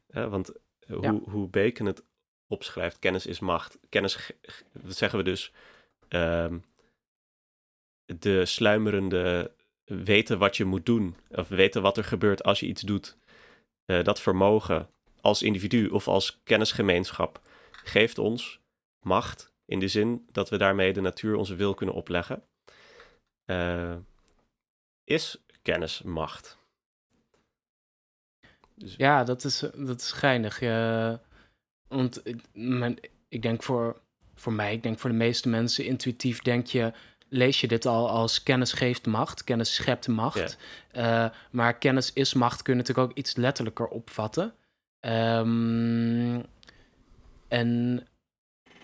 Eh, want hoe, Ja. hoe Bacon het opschrijft, kennis is macht. Kennis, dat zeggen we dus, ehm, de sluimerende weten wat je moet doen. Of weten wat er gebeurt als je iets doet. Dat vermogen als individu of als kennisgemeenschap geeft ons macht in de zin dat we daarmee de natuur onze wil kunnen opleggen. Eh, is kennis macht? Dus, Ja, dat is, dat is geinig. want mijn, ik denk voor, voor mij, ik denk voor de meeste mensen, intuïtief denk je, lees je dit al als kennis geeft macht, kennis schept macht. Eh, maar kennis is macht kun je natuurlijk ook iets letterlijker opvatten. Ehm, en,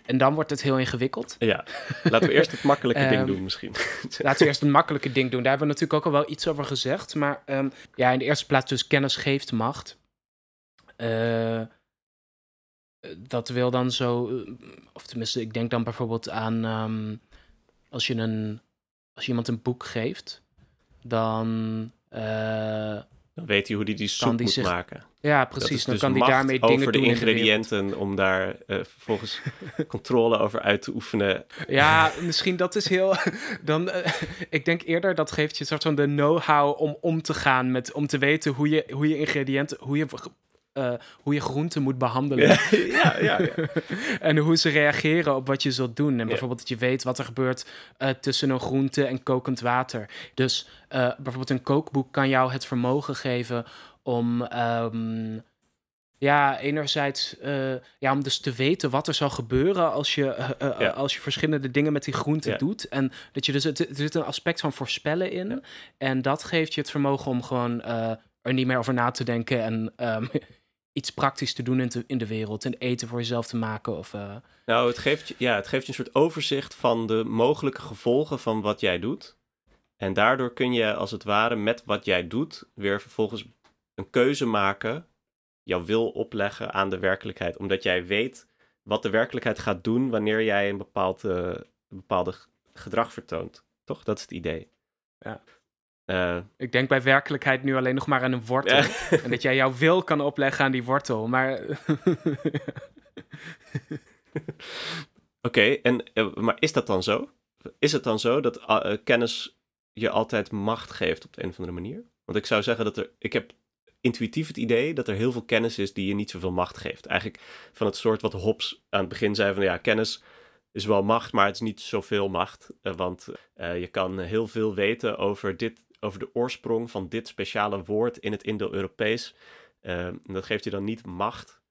en dan wordt het heel ingewikkeld. ja, laten we eerst het makkelijke ding [laughs] Ehm, doen misschien. [laughs] Laten we eerst een makkelijke ding doen. Daar hebben we natuurlijk ook al wel iets over gezegd. Maar ehm, ja, in de eerste plaats dus kennis geeft macht. Eh, dat wil dan zo... Of tenminste, ik denk dan bijvoorbeeld aan... ehm, als, je een, als je iemand een boek geeft, dan... eh, Dan weet hij hoe hij die soep die moet zich maken. ja, Dat precies. Dan dus kan macht daarmee over dingen de doen in de ingrediënten om daar eh, vervolgens [laughs] controle over uit te oefenen. Ja, [laughs] misschien dat is heel. Dan, eh, ik denk eerder dat geeft je een soort van de know-how om om te gaan met, om te weten hoe je, hoe je ingrediënten, hoe je, eh, hoe je groenten moet behandelen. Ja, ja, ja. ja. [laughs] en hoe ze reageren op wat je zult doen. En bijvoorbeeld dat je weet wat er gebeurt eh, tussen een groente en kokend water. Dus eh, bijvoorbeeld een kookboek kan jou het vermogen geven om. ehm, ja, enerzijds ja, om dus te weten wat er zal gebeuren als je, Ja. als je verschillende dingen met die groenten Ja. doet. En dat je dus, het, er zit een aspect van voorspellen in. Ja. En dat geeft je het vermogen om gewoon er niet meer over na te denken en ehm, iets praktisch te doen in, te- in de wereld. En eten voor jezelf te maken. Of, eh, Nou, het geeft, je, ja, het geeft je een soort overzicht van de mogelijke gevolgen van wat jij doet. En daardoor kun je als het ware met wat jij doet weer vervolgens een keuze maken, jouw wil opleggen aan de werkelijkheid. Omdat jij weet wat de werkelijkheid gaat doen wanneer jij een bepaald, eh, bepaalde gedrag vertoont. Toch? Dat is het idee. Ja. Eh, ik denk bij werkelijkheid nu alleen nog maar aan een wortel. ja. [laughs] En dat jij jouw wil kan opleggen aan die wortel. Maar Oké, en eh, maar is dat dan zo? Is het dan zo dat eh, kennis je altijd macht geeft op de een of andere manier? Want ik zou zeggen dat er, ik heb intuïtief het idee dat er heel veel kennis is die je niet zoveel macht geeft. Eigenlijk van het soort wat Hobbes aan het begin zei van ja, kennis is wel macht, maar het is niet zoveel macht. Want je kan heel veel weten over, dit, over de oorsprong van dit speciale woord in het Indo-Europees. Eh, en dat geeft je dan niet macht.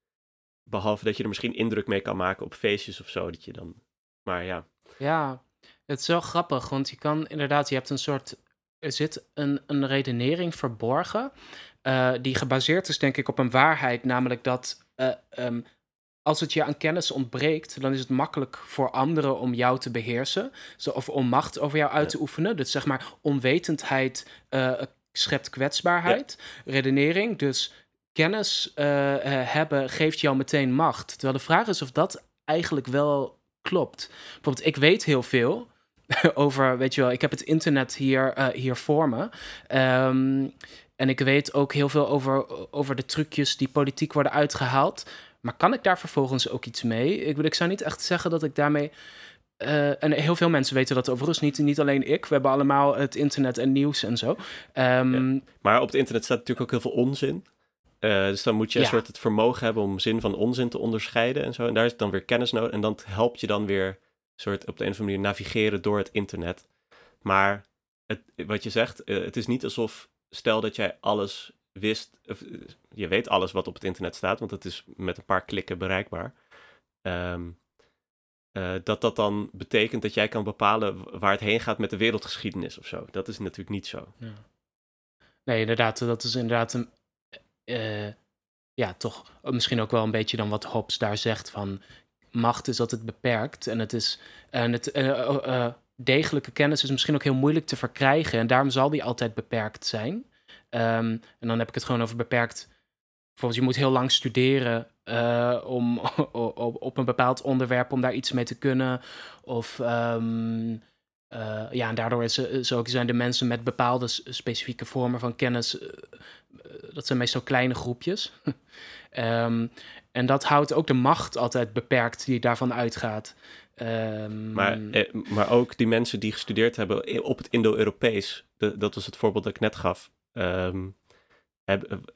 Behalve dat je er misschien indruk mee kan maken op feestjes of zo. Dat je dan. Maar ja. Ja, het is wel grappig, want je kan inderdaad, je hebt een soort, er zit een, een redenering verborgen, eh, die gebaseerd is denk ik op een waarheid, namelijk dat eh, ehm, als het je aan kennis ontbreekt, dan is het makkelijk voor anderen om jou te beheersen, of om macht over jou uit te oefenen. Dus zeg maar, onwetendheid eh, schept kwetsbaarheid, redenering, dus kennis eh, eh, hebben geeft jou meteen macht. Terwijl de vraag is of dat eigenlijk wel klopt. Bijvoorbeeld, ik weet heel veel [laughs] over, weet je wel, ik heb het internet hier, hier voor me. Ehm, en ik weet ook heel veel over, over de trucjes die politiek worden uitgehaald. Maar kan ik daar vervolgens ook iets mee? Ik, ik zou niet echt zeggen dat ik daarmee. eh, en heel veel mensen weten dat overigens, niet, niet alleen ik. We hebben allemaal het internet en nieuws en zo. Ehm, Maar op het internet staat natuurlijk ook heel veel onzin. Uh, dus dan moet je een soort het vermogen hebben om zin van onzin te onderscheiden en zo. En daar is dan weer kennis nodig. En dat helpt je dan weer soort op de een of andere manier navigeren door het internet. Maar het, wat je zegt, uh, het is niet alsof, stel dat jij alles wist, of, je weet alles wat op het internet staat, want het is met een paar klikken bereikbaar. Um, uh, dat dat dan betekent dat jij kan bepalen waar het heen gaat met de wereldgeschiedenis of zo. Dat is natuurlijk niet zo. Ja. Nee, inderdaad, dat is inderdaad een. Uh, ja, toch misschien ook wel een beetje dan wat Hobbes daar zegt van macht is altijd beperkt en het is en het degelijke kennis is misschien ook heel moeilijk te verkrijgen en daarom zal die altijd beperkt zijn. Um, en dan heb ik het gewoon over beperkt. Bijvoorbeeld, je moet heel lang studeren uh, om [laughs] op, op, een bepaald onderwerp om daar iets mee te kunnen. Of um, uh, ja, en daardoor is, is ook, zijn de mensen met bepaalde specifieke vormen van kennis, dat zijn meestal kleine groepjes. um, [laughs] en dat houdt ook de macht altijd beperkt die daarvan uitgaat. Maar, maar ook die mensen die gestudeerd hebben op het Indo-Europees, dat was het voorbeeld dat ik net gaf. Um,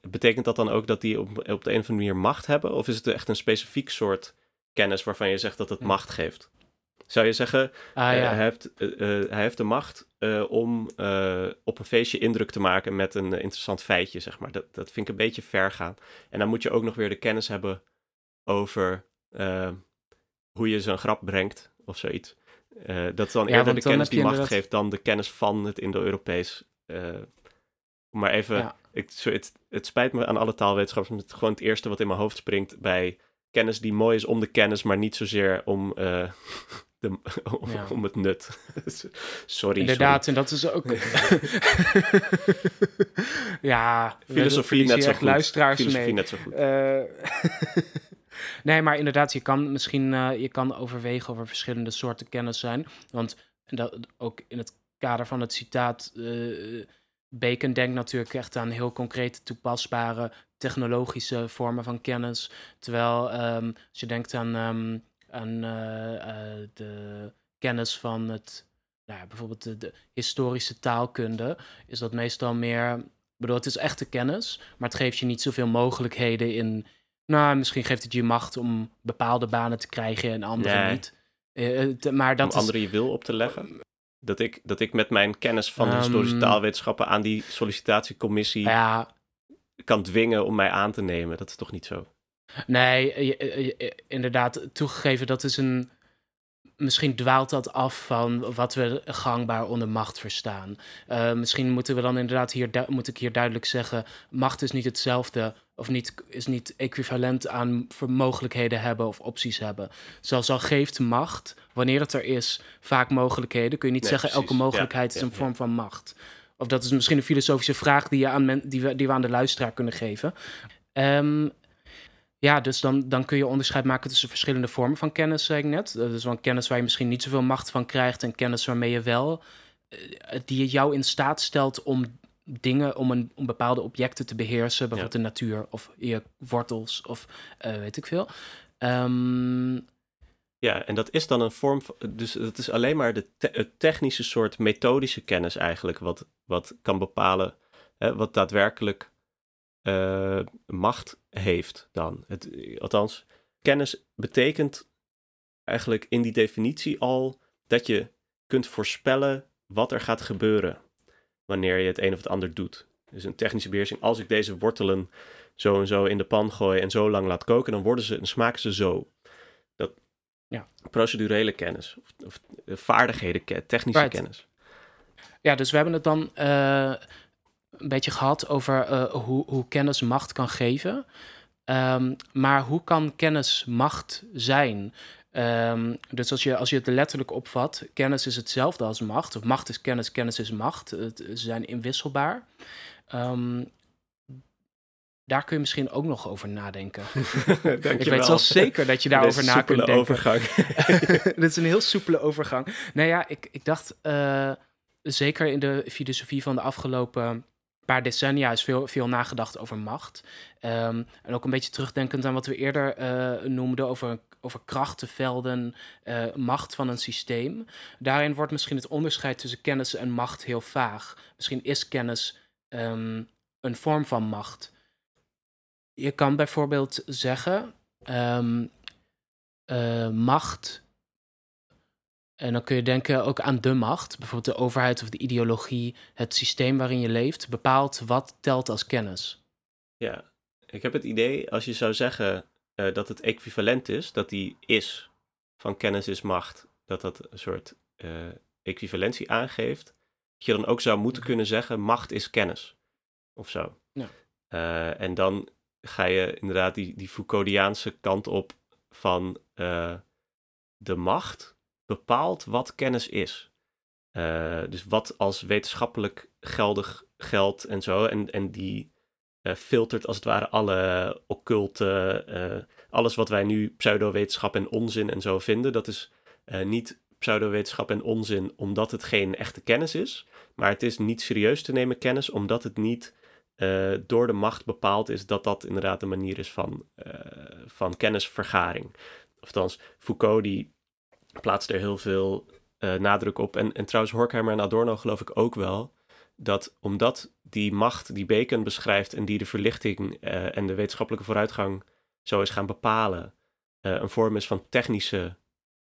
betekent dat dan ook dat die op, op de een of andere manier macht hebben? Of is het echt een specifiek soort kennis waarvan je zegt dat het macht geeft? Zou je zeggen, ah, ja. uh, hij, heeft, uh, hij heeft de macht om op een feestje indruk te maken met een interessant feitje, zeg maar. Dat, dat vind ik een beetje ver gaan. En dan moet je ook nog weer de kennis hebben over hoe je zo'n grap brengt of zoiets. dat is dan eerder de kennis die macht geeft dan de kennis van het Indo-Europees. Maar even ik, het, het spijt me aan alle taalwetenschappers, maar het gewoon het eerste wat in mijn hoofd springt bij kennis die mooi is om de kennis, maar niet zozeer om, uh, [laughs] de, om, om, het nut. [laughs] sorry. Inderdaad, en dat is ook. [laughs] ja, filosofie net zo goed. Luisteraars filosofie mee. net zo goed. Uh, nee, maar inderdaad, je kan misschien uh, je kan overwegen over verschillende soorten kennis zijn. Want dat, ook in het kader van het citaat Bacon denkt natuurlijk echt aan heel concrete toepasbare technologische vormen van kennis. Terwijl um, als je denkt aan, um, aan uh, uh, de kennis van het, nou ja, bijvoorbeeld de, de, historische taalkunde, is dat meestal meer. Ik bedoel, het is echte kennis, maar het geeft je niet zoveel mogelijkheden in. Nou, misschien geeft het je macht om bepaalde banen te krijgen en andere nee. niet. Uh, maar dat om anderen je wil op te leggen? Dat ik, dat ik met mijn kennis van de historische ehm, taalwetenschappen aan die sollicitatiecommissie ja. kan dwingen om mij aan te nemen. Dat is toch niet zo? Nee, inderdaad, toegegeven, dat is een misschien dwaalt dat af van wat we gangbaar onder macht verstaan. Uh, misschien moeten we dan inderdaad hier, moet ik hier duidelijk zeggen, macht is niet hetzelfde of niet, is niet equivalent aan mogelijkheden hebben of opties hebben. Zelfs al geeft macht, wanneer het er is, vaak mogelijkheden, kun je niet zeggen elke mogelijkheid is een vorm van macht. Of dat is misschien een filosofische vraag die, je aan die, we, die we aan de luisteraar kunnen geven. Um, ja, dus dan, dan kun je onderscheid maken tussen verschillende vormen van kennis, zei ik net. Dat is wel kennis waar je misschien niet zoveel macht van krijgt en kennis waarmee je wel, uh, die jou in staat stelt om dingen, om, een, om bepaalde objecten te beheersen, bijvoorbeeld de natuur of je wortels of uh, weet ik veel. Um, ja, en dat is dan een vorm van, dus het is alleen maar de te technische soort methodische kennis eigenlijk, wat, wat kan bepalen, hè, wat daadwerkelijk uh, macht heeft dan. Het, althans, kennis betekent eigenlijk in die definitie al dat je kunt voorspellen wat er gaat gebeuren wanneer je het een of het ander doet. Dus een technische beheersing. Als ik deze wortelen zo en zo in de pan gooi en zo lang laat koken, dan worden ze en smaken ze zo. Dat ja. procedurele kennis of, of vaardigheden, technische kennis. Ja, dus we hebben het dan uh, een beetje gehad over uh, hoe, hoe kennis macht kan geven. Um, maar hoe kan kennis macht zijn? Um, dus als je, als je het letterlijk opvat, kennis is hetzelfde als macht. Of macht is kennis, kennis is macht. Het, ze zijn inwisselbaar. Um, daar kun je misschien ook nog over nadenken. [laughs] ik weet wel zeker dat je daarover na kunt denken. overgang. [laughs] Dit is een heel soepele overgang. Nou ja, ik, ik dacht, uh, zeker in de filosofie van de afgelopen paar decennia is veel, veel nagedacht over macht. Um, en ook een beetje terugdenkend aan wat we eerder uh, noemden over, over krachtenvelden, uh, macht van een systeem. Daarin wordt misschien het onderscheid tussen kennis en macht heel vaag. Misschien is kennis um, een vorm van macht. je kan bijvoorbeeld zeggen, ehm, eh, macht. En dan kun je denken ook aan de macht, bijvoorbeeld de overheid of de ideologie, het systeem waarin je leeft, bepaalt wat telt als kennis. Ja, ik heb het idee, als je zou zeggen eh, dat het equivalent is, dat die is van kennis is macht, dat dat een soort uh, equivalentie aangeeft, dat je dan ook zou moeten kunnen zeggen macht is kennis, of zo. Ja. Uh, en dan ga je inderdaad die, die Foucauldiaanse kant op van de macht bepaalt wat kennis is. dus wat als wetenschappelijk geldig geldt en zo. En, en die uh, filtert als het ware alle occulte, uh, alles wat wij nu pseudowetenschap en onzin en zo vinden. Dat is uh, niet pseudowetenschap en onzin omdat het geen echte kennis is, maar het is niet serieus te nemen kennis omdat het niet door de macht bepaald is dat dat inderdaad een manier is van, van kennisvergaring. Althans, Foucault die plaatst er heel veel nadruk op. En, en trouwens Horkheimer en Adorno geloof ik ook wel dat omdat die macht die Bacon beschrijft en die de verlichting uh, en de wetenschappelijke vooruitgang zo is gaan bepalen, uh, een vorm is van technische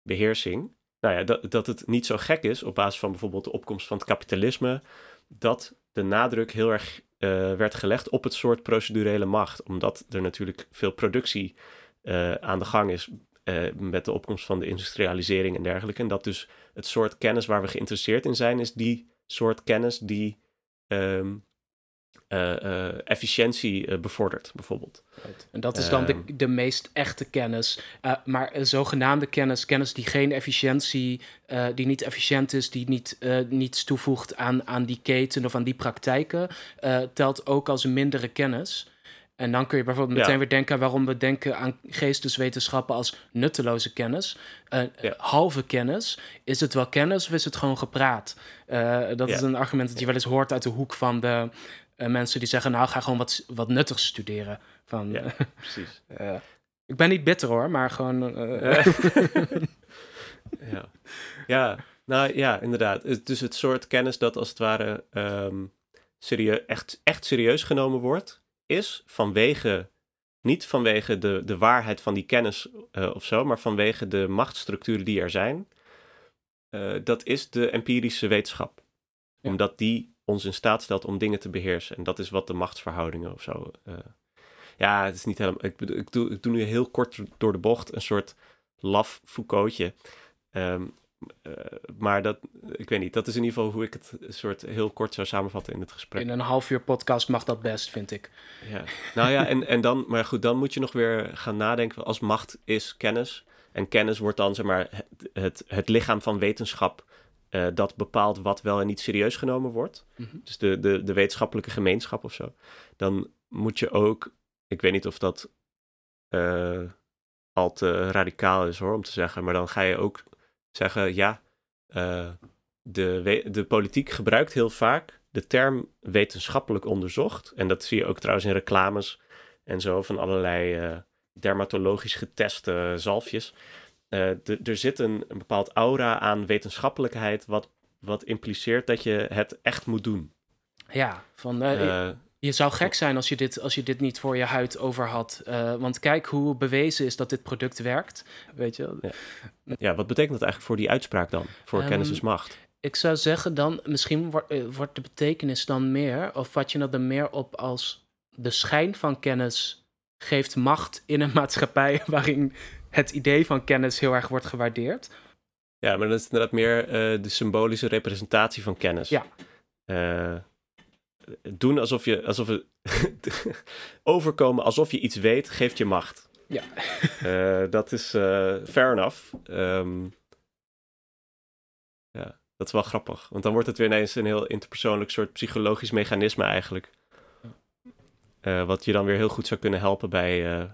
beheersing. Nou ja, dat, dat het niet zo gek is op basis van bijvoorbeeld de opkomst van het kapitalisme, dat de nadruk heel erg werd gelegd op het soort procedurele macht. Omdat er natuurlijk veel productie aan de gang is met de opkomst van de industrialisering en dergelijke. En dat dus het soort kennis waar we geïnteresseerd in zijn, is die soort kennis die um, uh, uh, efficiëntie bevordert, bijvoorbeeld. En dat is dan de, Ehm. de meest echte kennis. maar zogenaamde kennis, kennis die geen efficiëntie, die niet efficiënt is, die niet, niets toevoegt aan, aan die keten of aan die praktijken, telt ook als een mindere kennis. En dan kun je bijvoorbeeld meteen Ja. weer denken aan waarom we denken aan geesteswetenschappen als nutteloze kennis. Uh, Ja. Halve kennis. Is het wel kennis of is het gewoon gepraat? Uh, dat Ja. is een argument dat je wel eens hoort uit de hoek van de uh, mensen die zeggen: Nou, ga gewoon wat, wat nuttigs studeren. Van, Ja, precies. [laughs] ik ben niet bitter hoor, maar gewoon. [laughs] ja. ja, nou ja, inderdaad. Dus het soort kennis dat als het ware ehm, serie- echt, echt serieus genomen wordt, is vanwege, niet vanwege de, de waarheid van die kennis eh, of zo, maar vanwege de machtsstructuren die er zijn. Eh, dat is de empirische wetenschap. Ja. Omdat die ons in staat stelt om dingen te beheersen. En dat is wat de machtsverhoudingen of zo. eh, ja, het is niet helemaal. Ik, doe, ik doe nu heel kort door de bocht een soort laf Foucaultje. Ehm, eh, maar dat, ik weet niet, dat is in ieder geval hoe ik het soort heel kort zou samenvatten in het gesprek. in een half uur podcast mag dat best, vind ik. Ja. Nou ja, en, en dan, maar goed, dan moet je nog weer gaan nadenken als macht is kennis. En kennis wordt dan, zeg maar, het, het, het lichaam van wetenschap eh, dat bepaalt wat wel en niet serieus genomen wordt. Mhm. Dus de, de, de wetenschappelijke gemeenschap of zo. Dan moet je ook, ik weet niet of dat eh, al te radicaal is hoor, om te zeggen, maar dan ga je ook zeggen, ja, eh, de, de politiek gebruikt heel vaak de term wetenschappelijk onderzocht. En dat zie je ook trouwens in reclames en zo van allerlei eh, dermatologisch geteste zalfjes. Eh, er zit een, een bepaald aura aan wetenschappelijkheid, wat, wat impliceert dat je het echt moet doen. Ja, van, Eh, je zou gek zijn als je dit, als je dit niet voor je huid over had. Eh, want kijk hoe bewezen is dat dit product werkt. Weet je, wel. ja, wat betekent dat eigenlijk voor die uitspraak dan? Voor Ehm, kennis is macht. Ik zou zeggen dan, misschien wordt, eh, wordt de betekenis dan meer, of vat je dat dan meer op als de schijn van kennis geeft macht in een [laughs] maatschappij waarin het idee van kennis heel erg wordt gewaardeerd. Ja, maar dat is inderdaad meer eh, de symbolische representatie van kennis. Ja. Doen alsof je, alsof het, [laughs] overkomen alsof je iets weet, geeft je macht. Ja. Eh, dat is eh, fair enough. Ehm, ja, dat is wel grappig. Want dan wordt het weer ineens een heel interpersoonlijk soort psychologisch mechanisme eigenlijk. Eh, wat je dan weer heel goed zou kunnen helpen bij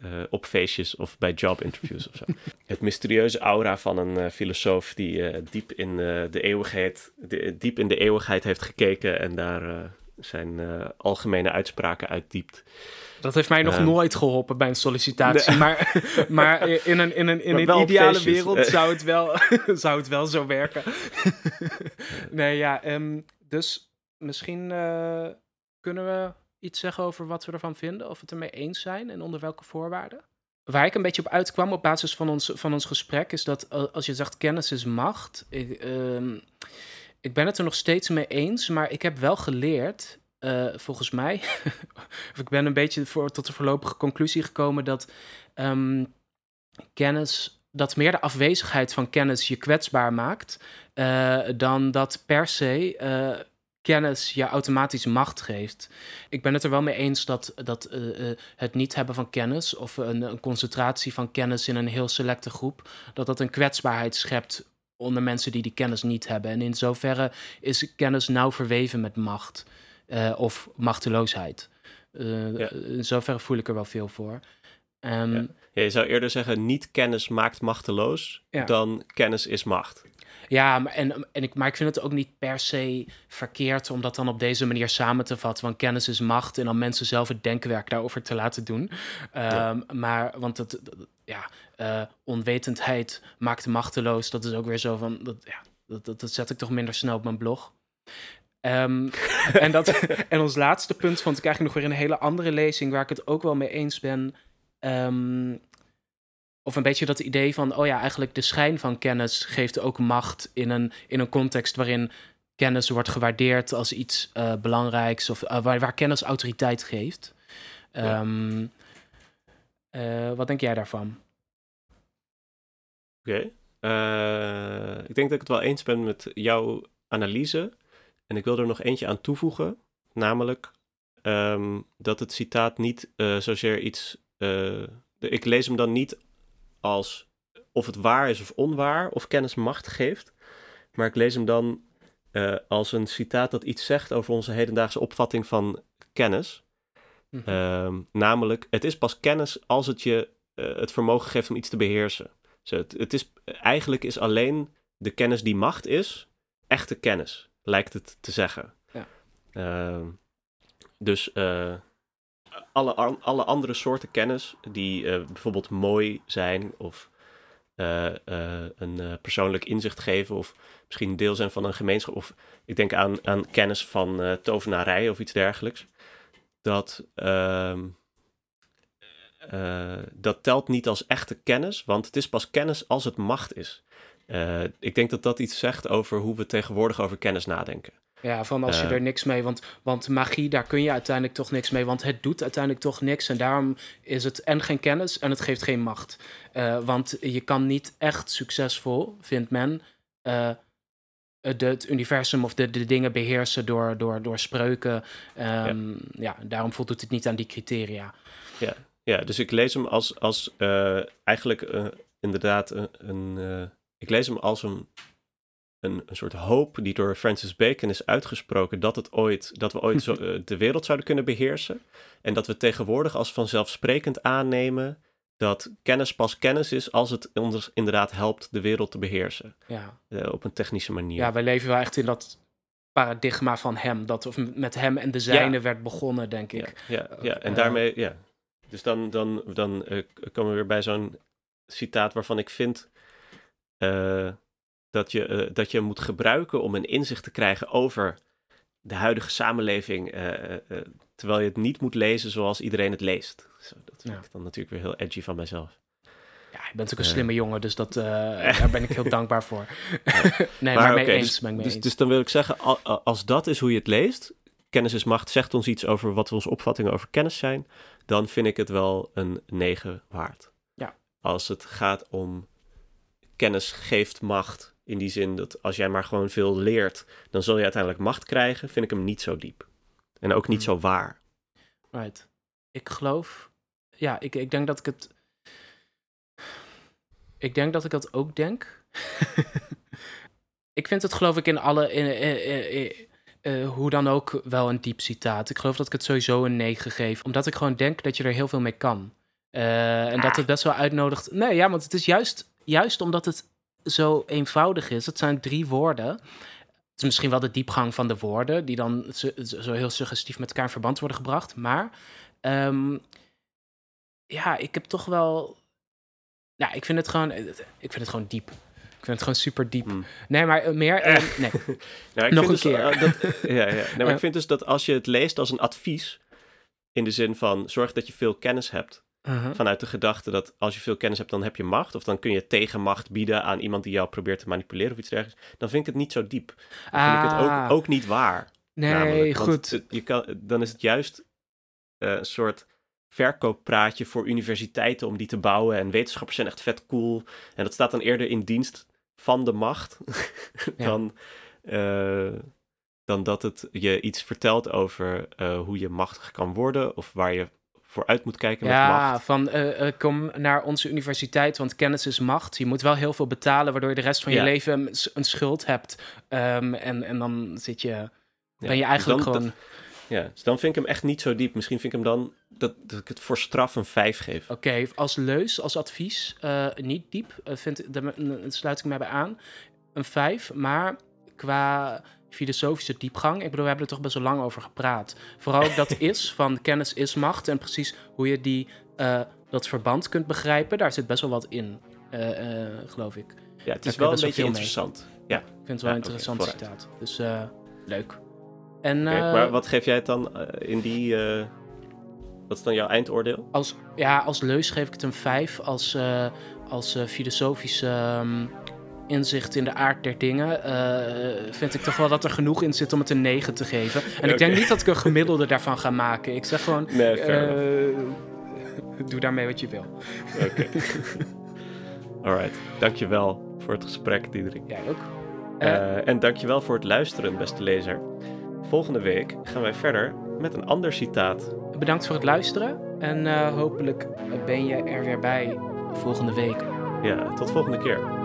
eh, op feestjes of bij jobinterviews of zo. [laughs] Het mysterieuze aura van een eh, filosoof die eh, diep, in, eh, de eeuwigheid, de- diep in de eeuwigheid heeft gekeken en daar eh, zijn eh, algemene uitspraken uitdiept. Dat heeft mij nog nooit geholpen bij een sollicitatie. Maar, [laughs] maar in een, in een, in Maar een ideale feestjes. wereld zou het wel, [laughs] zou het wel zo werken. nee, ja, ehm, dus misschien. eh, kunnen we iets zeggen over wat we ervan vinden? Of we het ermee eens zijn en onder welke voorwaarden? Waar ik een beetje op uitkwam op basis van ons, van ons gesprek, is dat eh, als je zegt kennis is macht. Ik, ehm, ik ben het er nog steeds mee eens, maar ik heb wel geleerd, eh, volgens mij, [laughs] of ik ben een beetje tot de voorlopige conclusie gekomen dat ehm, kennis, dat meer de afwezigheid van kennis je kwetsbaar maakt, eh, dan dat per se kennis je automatisch macht geeft. Ik ben het er wel mee eens dat, dat uh, het niet hebben van kennis of een, een, concentratie van kennis in een heel selecte groep, dat dat een kwetsbaarheid schept onder mensen die die kennis niet hebben. En in zoverre is kennis nauw verweven met macht uh, of machteloosheid. Ja. In zoverre voel ik er wel veel voor. Um, ja. Ja, je zou eerder zeggen, niet kennis maakt machteloos dan kennis is macht. Ja, maar, en, en ik, maar ik vind het ook niet per se verkeerd om dat dan op deze manier samen te vatten. Want kennis is macht en dan mensen zelf het denkwerk daarover te laten doen. Um, Maar, want het, ja, uh, onwetendheid maakt machteloos. Dat is ook weer zo van, dat, ja, dat, dat, zet ik toch minder snel op mijn blog. Um, [laughs] en, dat, en ons laatste punt vond ik eigenlijk nog weer een hele andere lezing waar ik het ook wel mee eens ben. Um, of een beetje dat idee van, oh ja, eigenlijk de schijn van kennis geeft ook macht in een, in een context waarin kennis wordt gewaardeerd als iets uh, belangrijks of uh, waar, waar, kennis autoriteit geeft. Ja. Um, uh, wat denk jij daarvan? Oké. ik denk dat ik het wel eens ben met jouw analyse. En ik wil er nog eentje aan toevoegen. Namelijk um, dat het citaat niet zozeer iets. ik lees hem dan niet als of het waar is of onwaar, of kennis macht geeft. Maar ik lees hem dan uh, als een citaat dat iets zegt over onze hedendaagse opvatting van kennis. Mm -hmm. uh, namelijk, het is pas kennis als het je uh, het vermogen geeft om iets te beheersen. Dus het, het is, eigenlijk is alleen de kennis die macht is, echte kennis, lijkt het te zeggen. Ja. Ehm, dus eh, alle, alle andere soorten kennis die uh, bijvoorbeeld mooi zijn of uh, uh, een persoonlijk inzicht geven of misschien deel zijn van een gemeenschap of ik denk aan, aan kennis van tovenarij of iets dergelijks. Dat, ehm, dat telt niet als echte kennis, want het is pas kennis als het macht is. ik denk dat dat iets zegt over hoe we tegenwoordig over kennis nadenken. Ja, van als je er niks mee, want, want magie, daar kun je uiteindelijk toch niks mee, want het doet uiteindelijk toch niks. En daarom is het en geen kennis en het geeft geen macht. Uh, want je kan niet echt succesvol, vindt men, de, het universum of de, de dingen beheersen door, door, door spreuken. Um, ja. ja, daarom voldoet het niet aan die criteria. Ja, ja dus ik lees hem als, als uh, eigenlijk inderdaad een. een ik lees hem als een een, een soort hoop die door Francis Bacon is uitgesproken dat, het ooit, dat we ooit zo, uh, [laughs] de wereld zouden kunnen beheersen. En dat we tegenwoordig als vanzelfsprekend aannemen dat kennis pas kennis is als het ons inderdaad helpt de wereld te beheersen. Ja. Uh, op een technische manier. Ja, wij leven wel echt in dat paradigma van hem. Dat of met hem en de zijne ja. werd begonnen, denk ik. Ja, ja, ja. en daarmee, ja. Dus dan, dan, dan komen we weer bij zo'n citaat waarvan ik vind dat je, uh, dat je moet gebruiken om een inzicht te krijgen over de huidige samenleving, uh, uh, terwijl je het niet moet lezen zoals iedereen het leest. Zo, dat vind ja. ik dan natuurlijk weer heel edgy van mijzelf. Ja, je bent ook een slimme jongen, dus dat, [laughs] daar ben ik heel dankbaar voor. [laughs] nee, maar, maar mee okay, eens, dus, mee dus, eens. dus dan wil ik zeggen, als dat is hoe je het leest, kennis is macht, zegt ons iets over wat onze opvattingen over kennis zijn, dan vind ik het wel een 9 waard. Ja. Als het gaat om kennis geeft macht, in die zin dat als jij maar gewoon veel leert, dan zul je uiteindelijk macht krijgen. Vind ik hem niet zo diep. En ook niet hmm. zo waar. Right. Ik geloof. Ja, ik, ik denk dat ik het. Ik denk dat ik dat ook denk. [laughs] ik vind het, geloof ik, in alle. In, in, in, uh, hoe dan ook wel een diep citaat. Ik geloof dat ik het sowieso een 9 geef. Omdat ik gewoon denk dat je er heel veel mee kan. Uh, en ah. dat het best wel uitnodigt. Nee, ja, want het is juist, juist omdat het zo eenvoudig is. Het zijn drie woorden. Het is misschien wel de diepgang van de woorden, die dan zo, heel suggestief met elkaar in verband worden gebracht. Maar um, ja, ik heb toch wel. Ja, ik vind het gewoon, ik vind het gewoon diep. Ik vind het gewoon super diep. Hmm. Nee, maar eh, meer... eh, nee. [laughs] Nou, ik Nog vind een dus, keer. eh, dat, ja, ja. Nee, maar ik vind dus dat als je het leest als een advies, in de zin van zorg dat je veel kennis hebt, Uh-huh. vanuit de gedachte dat als je veel kennis hebt, dan heb je macht, of dan kun je tegenmacht bieden aan iemand die jou probeert te manipuleren of iets dergelijks, dan vind ik het niet zo diep. Dan vind ik het Ah. ook, ook niet waar. Nee, namelijk. Want goed. het- je kan, dan is het juist eh, een soort verkooppraatje voor universiteiten om die te bouwen. En wetenschappers zijn echt vet cool. En dat staat dan eerder in dienst van de macht [laughs] Ja. dan, eh, dan dat het je iets vertelt over eh, hoe je machtig kan worden of waar je vooruit moet kijken met Ja, macht. van eh, eh, kom naar onze universiteit, want kennis is macht. Je moet wel heel veel betalen, waardoor je de rest van je leven een, schuld hebt. Ehm, en, en dan zit je, ben je dus eigenlijk dan- gewoon... Ja, dus dan vind ik hem echt niet zo diep. Misschien vind ik hem dan dat, dat ik het voor straf een 5 geef. Oké, als leus, als advies, eh, niet diep, vind, daar, daar sluit ik mij bij aan. Een 5, maar qua filosofische diepgang, ik bedoel, we hebben er toch best wel lang over gepraat. Vooral ook dat [laughs] is, van kennis is macht en precies hoe je die, eh, dat verband kunt begrijpen, daar zit best wel wat in, eh, eh, geloof ik. Ja, het is wel een beetje mee. interessant. Ja, Ik vind het wel Ja, een interessant citaat. Dus leuk. En maar wat geef jij het dan in die... wat is dan jouw eindoordeel? als, ja, als leus geef ik het een 5. Als, als filosofische ehm, inzicht in de aard der dingen eh, vind ik toch wel dat er genoeg in zit om het een 9 te geven. En ik denk niet dat ik een gemiddelde daarvan ga maken. Ik zeg gewoon, Nee, eh, doe daarmee wat je wil. Oké. [laughs] Alright, dankjewel voor het gesprek, Diederik. Jij ook. Eh en dankjewel voor het luisteren, beste lezer. Volgende week gaan wij verder met een ander citaat. bedankt voor het luisteren. En hopelijk ben je er weer bij volgende week. Ja, tot volgende keer.